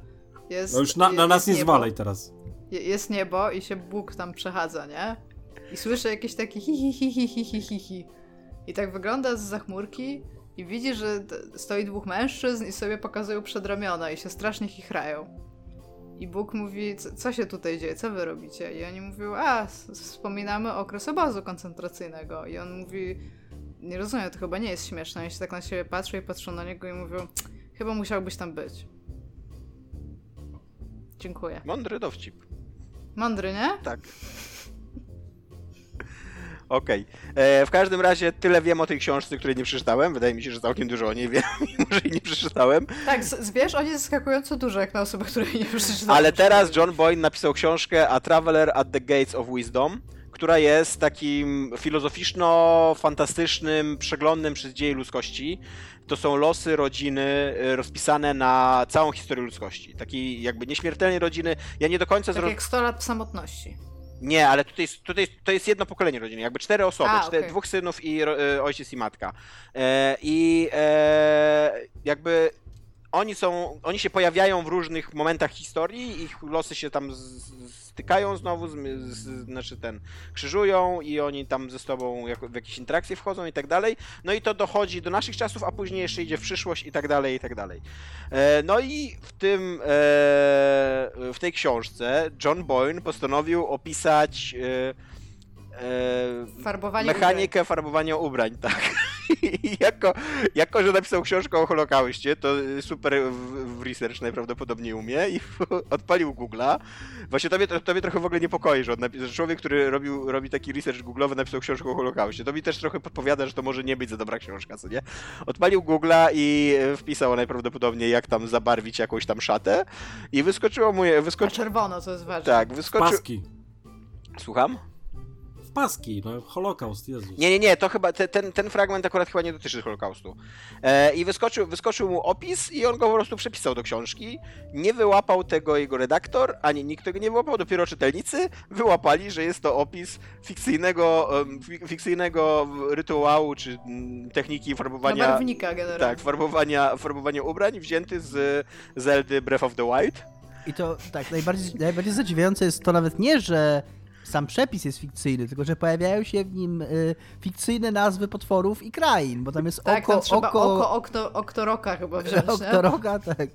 jest... No już na, na jest nas nie niebo. zwalaj teraz. Je- Jest niebo i się Bóg tam przechadza, nie? I słyszę jakieś takie hi hi hi hi hi hi hi hi. I tak wygląda z zachmurki i widzi, że stoi dwóch mężczyzn i sobie pokazują przedramiona i się strasznie chichrają. I Bóg mówi, co, się tutaj dzieje, co wy robicie? I oni mówią, a, wspominamy okres obozu koncentracyjnego. I on mówi, nie rozumiem, to chyba nie jest śmieszne. Oni się tak na siebie patrzą i patrzą na niego i mówią, chyba musiałbyś tam być. Dziękuję. Mądry dowcip. Mądry, nie? Tak. Okej. E, W każdym razie tyle wiem o tej książce, której nie przeczytałem. Wydaje mi się, że całkiem dużo o niej wiem, mimo że jej nie przeczytałem. Tak, wiesz, on jest zaskakująco dużo, jak na osobę, której nie przeczytała. Ale teraz John Boyne napisał książkę A Traveler at the Gates of Wisdom, która jest takim filozoficzno-fantastycznym przeglądem przez dzieje ludzkości. To są losy rodziny y, rozpisane na całą historię ludzkości. Takiej jakby nieśmiertelnej rodziny. Ja nie do końca Tak jak 100 lat samotności. Nie, ale tutaj, tutaj to jest jedno pokolenie rodziny, jakby cztery osoby, A, cztery, okej. dwóch synów i ro, e, ojciec i matka. E, I e, jakby oni są, oni się pojawiają w różnych momentach historii, ich losy się tam stykają znowu, z, z, znaczy ten, krzyżują i oni tam ze sobą w jakieś interakcje wchodzą i tak dalej. No i to dochodzi do naszych czasów, a później jeszcze idzie w przyszłość i tak dalej, i tak dalej. E, No i w tym, e, w tej książce John Boyne postanowił opisać e, e, Farbowanie mechanikę farbowania ubrań, tak. I jako, jako, że napisał książkę o Holokauście, to super w, w research najprawdopodobniej umie i odpalił Google'a. Właśnie tobie, to- tobie trochę w ogóle niepokoi, że, że człowiek, który robił, robi taki research googlowy, napisał książkę o Holokauście. To mi też trochę podpowiada, że to może nie być za dobra książka, co nie? Odpalił Google'a i e, wpisał najprawdopodobniej, jak tam zabarwić jakąś tam szatę i wyskoczyło mu, je- A wyskoczy... czerwono, to jest ważne. Tak, wyskoczył... Paski. Słucham? Paski, no Holokaust, Jezus. Nie, nie, nie, to chyba te, ten, ten fragment akurat chyba nie dotyczy Holokaustu. E, I wyskoczył, wyskoczył mu opis i on go po prostu przepisał do książki. Nie wyłapał tego jego redaktor, ani nikt tego nie wyłapał, dopiero czytelnicy wyłapali, że jest to opis fikcyjnego, fikcyjnego rytuału czy mm, techniki Na farbowania. barwnika generalnie. Tak, farbowania, farbowania ubrań wzięty z Zeldy Breath of the Wild. I to tak, najbardziej, najbardziej zadziwiające jest to nawet nie, że sam przepis jest fikcyjny, tylko że pojawiają się w nim y, fikcyjne nazwy potworów i krain, bo tam jest Tak, oko, tam trzeba oko, oko, oktoroka chyba wziąć, nie? oktoroga, tak.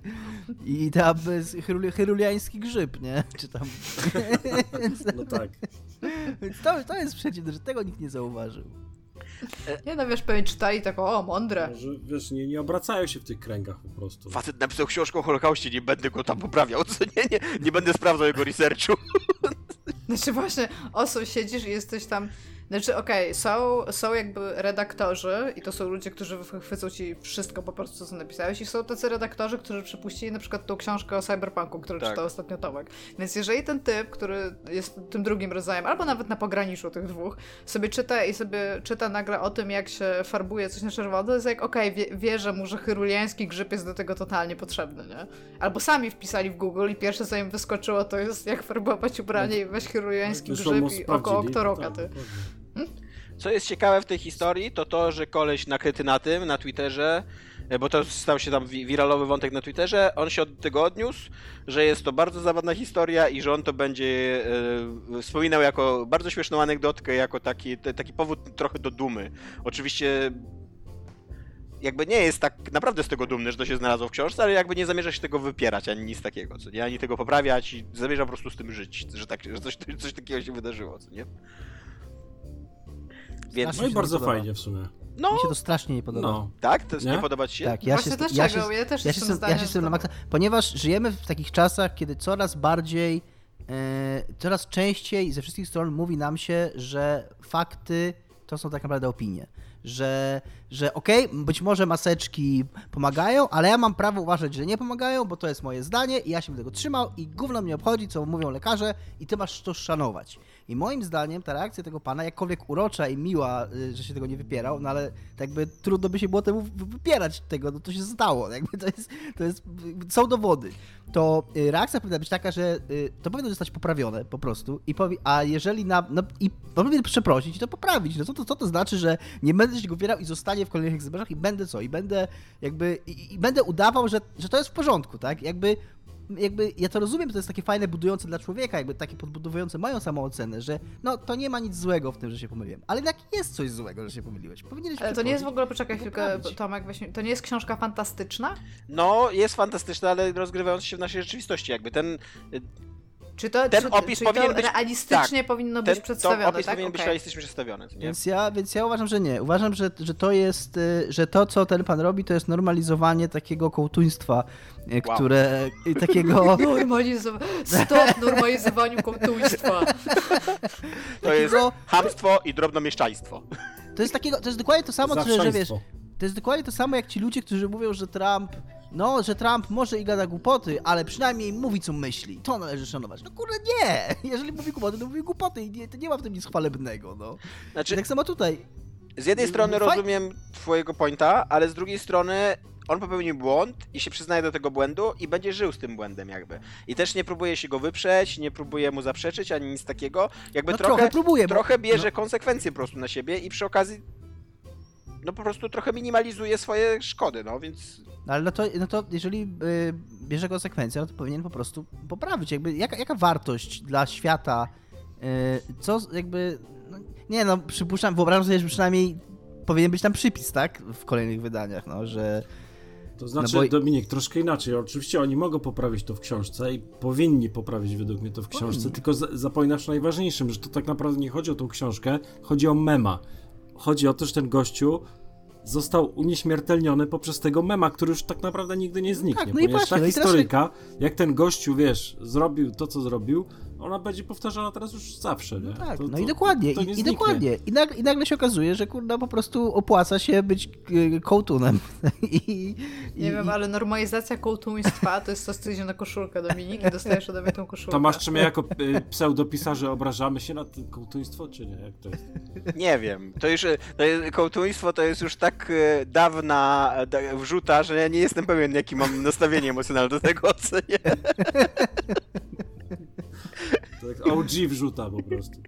I tam jest chyruli- chyruliański grzyb, nie? Czy tam... No tak. Więc to, to jest przeciwne, że tego nikt nie zauważył. Nie no, wiesz, pewnie czytali tak, o, mądre. Może, wiesz, nie, nie obracają się w tych kręgach po prostu. Facet napisał książkę o Holokauście, nie będę go tam poprawiał, co nie, nie, nie będę sprawdzał jego researchu. Znaczy właśnie, oso, siedzisz i jesteś tam... Znaczy, okej, są, są jakby redaktorzy i to są ludzie, którzy wychwycą ci wszystko po prostu, co napisałeś i są tacy redaktorzy, którzy przypuścili na przykład tą książkę o cyberpunku, którą Tak. czytał ostatnio Tomek. Więc jeżeli ten typ, który jest tym drugim rodzajem, albo nawet na pograniczu tych dwóch, sobie czyta i sobie czyta nagle o tym, jak się farbuje coś na czerwono, to jest jak, okej, wie, wie, że mu, że chyruliański grzyb jest do tego totalnie potrzebny, nie? Albo sami wpisali w Google i pierwsze, co im wyskoczyło, to jest jak farbować ubranie i weź chyruliański Wyszło grzyb i oko sprawdzili, oktoroka, tak, ty. Co jest ciekawe w tej historii, to to, że koleś nakryty na tym, na Twitterze, e, bo to stał się tam wi- wiralowy wątek na Twitterze, on się od tego odniósł, że jest to bardzo zabawna historia i że on to będzie e, wspominał jako bardzo śmieszną anegdotkę, jako taki, te, taki powód trochę do dumy. Oczywiście jakby nie jest tak naprawdę z tego dumny, że to się znalazło w książce, ale jakby nie zamierza się tego wypierać, ani nic takiego, co nie? Ani tego poprawiać i zamierza po prostu z tym żyć, że, tak, że coś, coś takiego się wydarzyło, co nie? Więc, No i bardzo podoba. fajnie w sumie. no, Mi się to strasznie nie podoba. No. tak? To Nie? nie podoba ci się? Tak, ja Właśnie się, dlaczego? ja się, Ja też ja jestem się, zdania, ja się z tym na maksa, ponieważ żyjemy w takich czasach, kiedy coraz bardziej e, coraz częściej ze wszystkich stron mówi nam się, że fakty to są tak naprawdę opinie. Że, że okej, okay, być może maseczki pomagają, ale ja mam prawo uważać, że nie pomagają, bo to jest moje zdanie i ja się będę tego trzymał i gówno mnie obchodzi, co mówią lekarze i ty masz to szanować. I moim zdaniem ta reakcja tego pana, jakkolwiek urocza i miła, y, że się tego nie wypierał, no ale tak jakby trudno by się było temu wypierać tego, no to się stało, jakby to jest, to jest, są dowody. To y, reakcja powinna być taka, że y, to powinno zostać poprawione po prostu i powie, a jeżeli na, no i powinien przeprosić i to poprawić, no co to, co to znaczy, że nie będę się go wybierał i zostanie w kolejnych egzemplarzach i będę co, i będę jakby, i, i będę udawał, że, że to jest w porządku, tak, jakby jakby ja to rozumiem, to jest takie fajne, budujące dla człowieka, jakby takie podbudowujące mają samoocenę, że no to nie ma nic złego w tym, że się pomyliłem. Ale jednak jest coś złego, że się pomyliłeś. Powinieneś Ale to nie jest w ogóle, poczekaj chwilkę, Tomek, weźmy, to nie jest książka fantastyczna? No, jest fantastyczna, ale rozgrywająca się w naszej rzeczywistości, jakby ten czy to, ten czy, opis czy powinien to być realistycznie tak, powinno być ten, przedstawione? Opis tak? powinien okay. być realistycznie przedstawiony. Nie? Więc, ja, więc ja uważam, że nie. Uważam, że, że to jest, y, że to, co ten pan robi, to jest normalizowanie takiego kołtuństwa, y, wow. które takiego. Normalizowanie. Stop normalizowaniu kołtuństwa. To jest hamstwo i drobnomieszczaństwo. To jest takiego, to jest dokładnie to samo, co, że wiesz. To jest dokładnie to samo jak ci ludzie, którzy mówią, że Trump no, że Trump może i gada głupoty, ale przynajmniej mówi, co myśli. To należy szanować. No kurde, nie! Jeżeli mówi głupoty, to mówi głupoty i nie, to nie ma w tym nic chwalebnego, no. Znaczy, I tak samo tutaj. Z jednej strony Faj... rozumiem twojego pointa, ale z drugiej strony on popełnił błąd i się przyznaje do tego błędu i będzie żył z tym błędem jakby. I też nie próbuje się go wyprzeć, nie próbuje mu zaprzeczyć, ani nic takiego. Jakby no trochę, trochę, próbuje, trochę bierze no. konsekwencje po prostu na siebie i przy okazji no po prostu trochę minimalizuje swoje szkody, no więc... Ale no to, no to jeżeli y, bierze konsekwencje, no to powinien po prostu poprawić. Jakby jaka, jaka wartość dla świata, y, co jakby... No, nie no, przypuszczam, wyobrażam sobie, że przynajmniej powinien być tam przypis, tak? W kolejnych wydaniach, no, że... To znaczy, no bo... Dominik, troszkę inaczej. Oczywiście oni mogą poprawić to w książce i powinni poprawić według mnie to w książce, powinni. tylko zapominasz najważniejszym, że to tak naprawdę nie chodzi o tą książkę, chodzi o mema chodzi o to, że ten gościu został unieśmiertelniony poprzez tego mema, który już tak naprawdę nigdy nie zniknie. Tak, no ponieważ i właśnie, ta no historyjka, jak ten gościu, wiesz, zrobił to, co zrobił, ona będzie powtarzana teraz już zawsze, nie? No tak, to, no to, i dokładnie, to, i, i, dokładnie. I nagle, I nagle się okazuje, że kurna po prostu opłaca się być y, kołtunem. I, nie wiem, ale normalizacja kołtuństwa to jest to, co idzie na koszulkę, Dominik, i dostajesz ode mnie tą koszulkę. To masz, czy my jako y, pseudopisarze obrażamy się na to kołtuństwo, czy nie? Jak to jest? Nie wiem. To już, to jest, kołtuństwo to jest już tak y, dawna wrzuta, że ja nie jestem pewien, jaki mam nastawienie emocjonalne do tego, co nie. Tak OG wrzuta po prostu.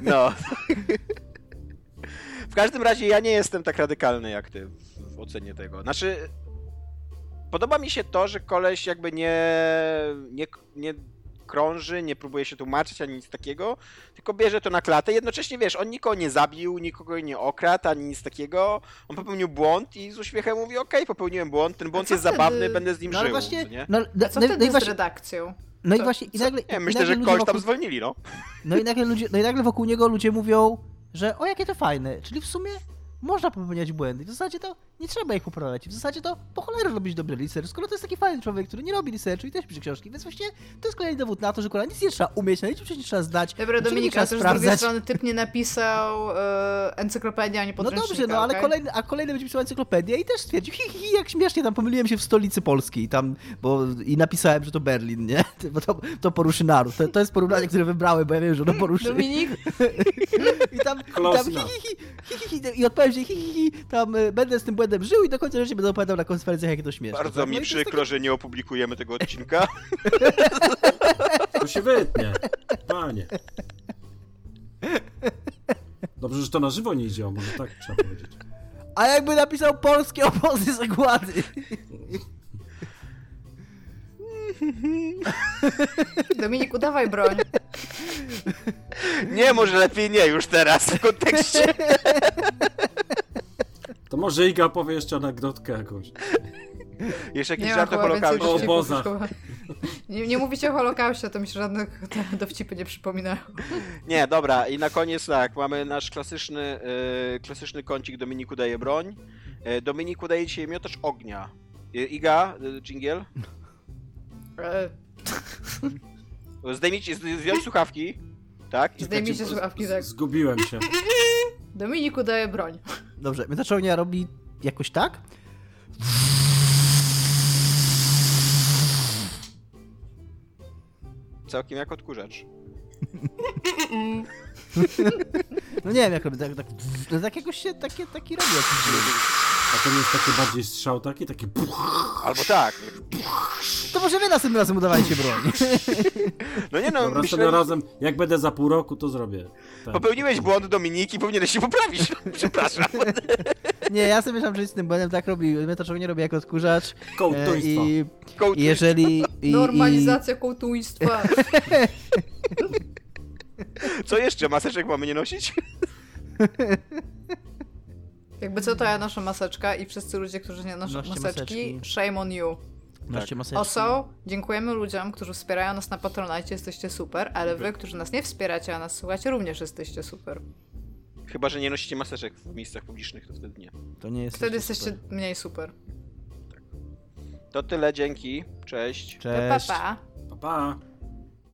No. W każdym razie ja nie jestem tak radykalny jak ty w ocenie tego. Znaczy, podoba mi się to, że koleś jakby nie, nie, nie krąży, nie próbuje się tłumaczyć ani nic takiego, tylko bierze to na klatę. Jednocześnie wiesz, on nikogo nie zabił, nikogo nie okradł, ani nic takiego. On popełnił błąd i z uśmiechem mówi: Okej, okay, popełniłem błąd, ten błąd jest wtedy... zabawny, będę z nim no, żył. Właśnie, nie? No, no, co no, wtedy no, z redakcją? No i właśnie, i nagle. Nie, myślę, nagle że kogoś wokół... tam zwolnili, no. No i, nagle ludzie, no i nagle wokół niego ludzie mówią, że o jakie to fajne. Czyli w sumie można popełniać błędy. W zasadzie to nie trzeba ich poprawiać. W zasadzie to po cholerę robić dobry research, skoro to jest taki fajny człowiek, który nie robi researchu i też pisze książki, więc właśnie to jest kolejny dowód na to, że kurwa nic nie trzeba umieć, na niczym się nie trzeba zdać. Dobra, Dominika, też z drugiej strony typ nie napisał e, encyklopedii, a nie podręcznika. No dobrze, no ale okay? kolejny, a kolejny będzie pisał encyklopedię i też stwierdził, hi, hi, hi, jak śmiesznie, tam pomyliłem się w stolicy Polskiej tam, bo i napisałem, że to Berlin, nie? Bo to, to poruszy naród. To, to jest porównanie, które wybrałem, bo ja wiem, że ono poruszy. Dominik? I tam, i tam hi, hi, hi, hi, hi, i odpowiem, że hi, hi, hi, tam y, będę z tym błędem żył i do końca życia będę opowiadał na konferencjach, jakie to śmieszne. Bardzo tak? mi no przykro, że nie opublikujemy tego odcinka. To się wytnie. Panie. Dobrze, że to na żywo nie idzie, może tak trzeba powiedzieć. A jakby napisał polskie obozy zagłady? Dominik, udawaj broń. Nie, może lepiej nie już teraz w kontekście. To może Iga powie jeszcze anegdotkę jakąś. Jeszcze jakiś żart o Holokauście. O obozach. Nie, nie mówicie o Holokauście, to mi się żadnych dowcipy nie przypominają. Nie, dobra. I na koniec tak, mamy nasz klasyczny, yy, klasyczny kącik Dominiku daje broń. Yy, Dominiku daje dzisiaj miotacz ognia. Yy, Iga, yy, dżingiel? Zdejmijcie, z- zdjąć słuchawki, tak? Zdejmijcie słuchawki, tak. Zgubiłem się. Dominiku daje broń. Dobrze, miotaczołownia robi jakoś tak? całkiem jak odkurzacz. No nie wiem jak robi, tak, tak, no tak jakoś się takie, taki robi jakiś dźwięk. A to nie jest taki bardziej strzał taki, taki puch. Albo tak. To może wy następnym razem udawajcie broń. No nie no, Dobra, myślę, następnym razem, jak będę za pół roku, to zrobię. Tak. popełniłeś błąd Dominiki, powinieneś się poprawić. Przepraszam. Nie, ja sobie myślałem, że z tym błędem tak robi, miotaczołownia robi jak odkurzacz. E, Kołtuństwo. I Kołtuj- i jeżeli... I, i, Normalizacja kołtuństwa. Co jeszcze? Maseczek mamy nie nosić? Jakby co, to ja noszę maseczka i wszyscy ludzie, którzy nie noszą maseczki, maseczki. shame on you. Noście maseczki. Also, dziękujemy ludziom, którzy wspierają nas na Patronite, jesteście super, ale wy, którzy nas nie wspieracie, a nas słuchacie, również jesteście super. Chyba, że nie nosicie maseczek w miejscach publicznych, to wtedy nie. To nie jest Wtedy jesteście mniej super. To tyle, dzięki. Cześć. Pa, pa, Cześć. pa. Pa, pa.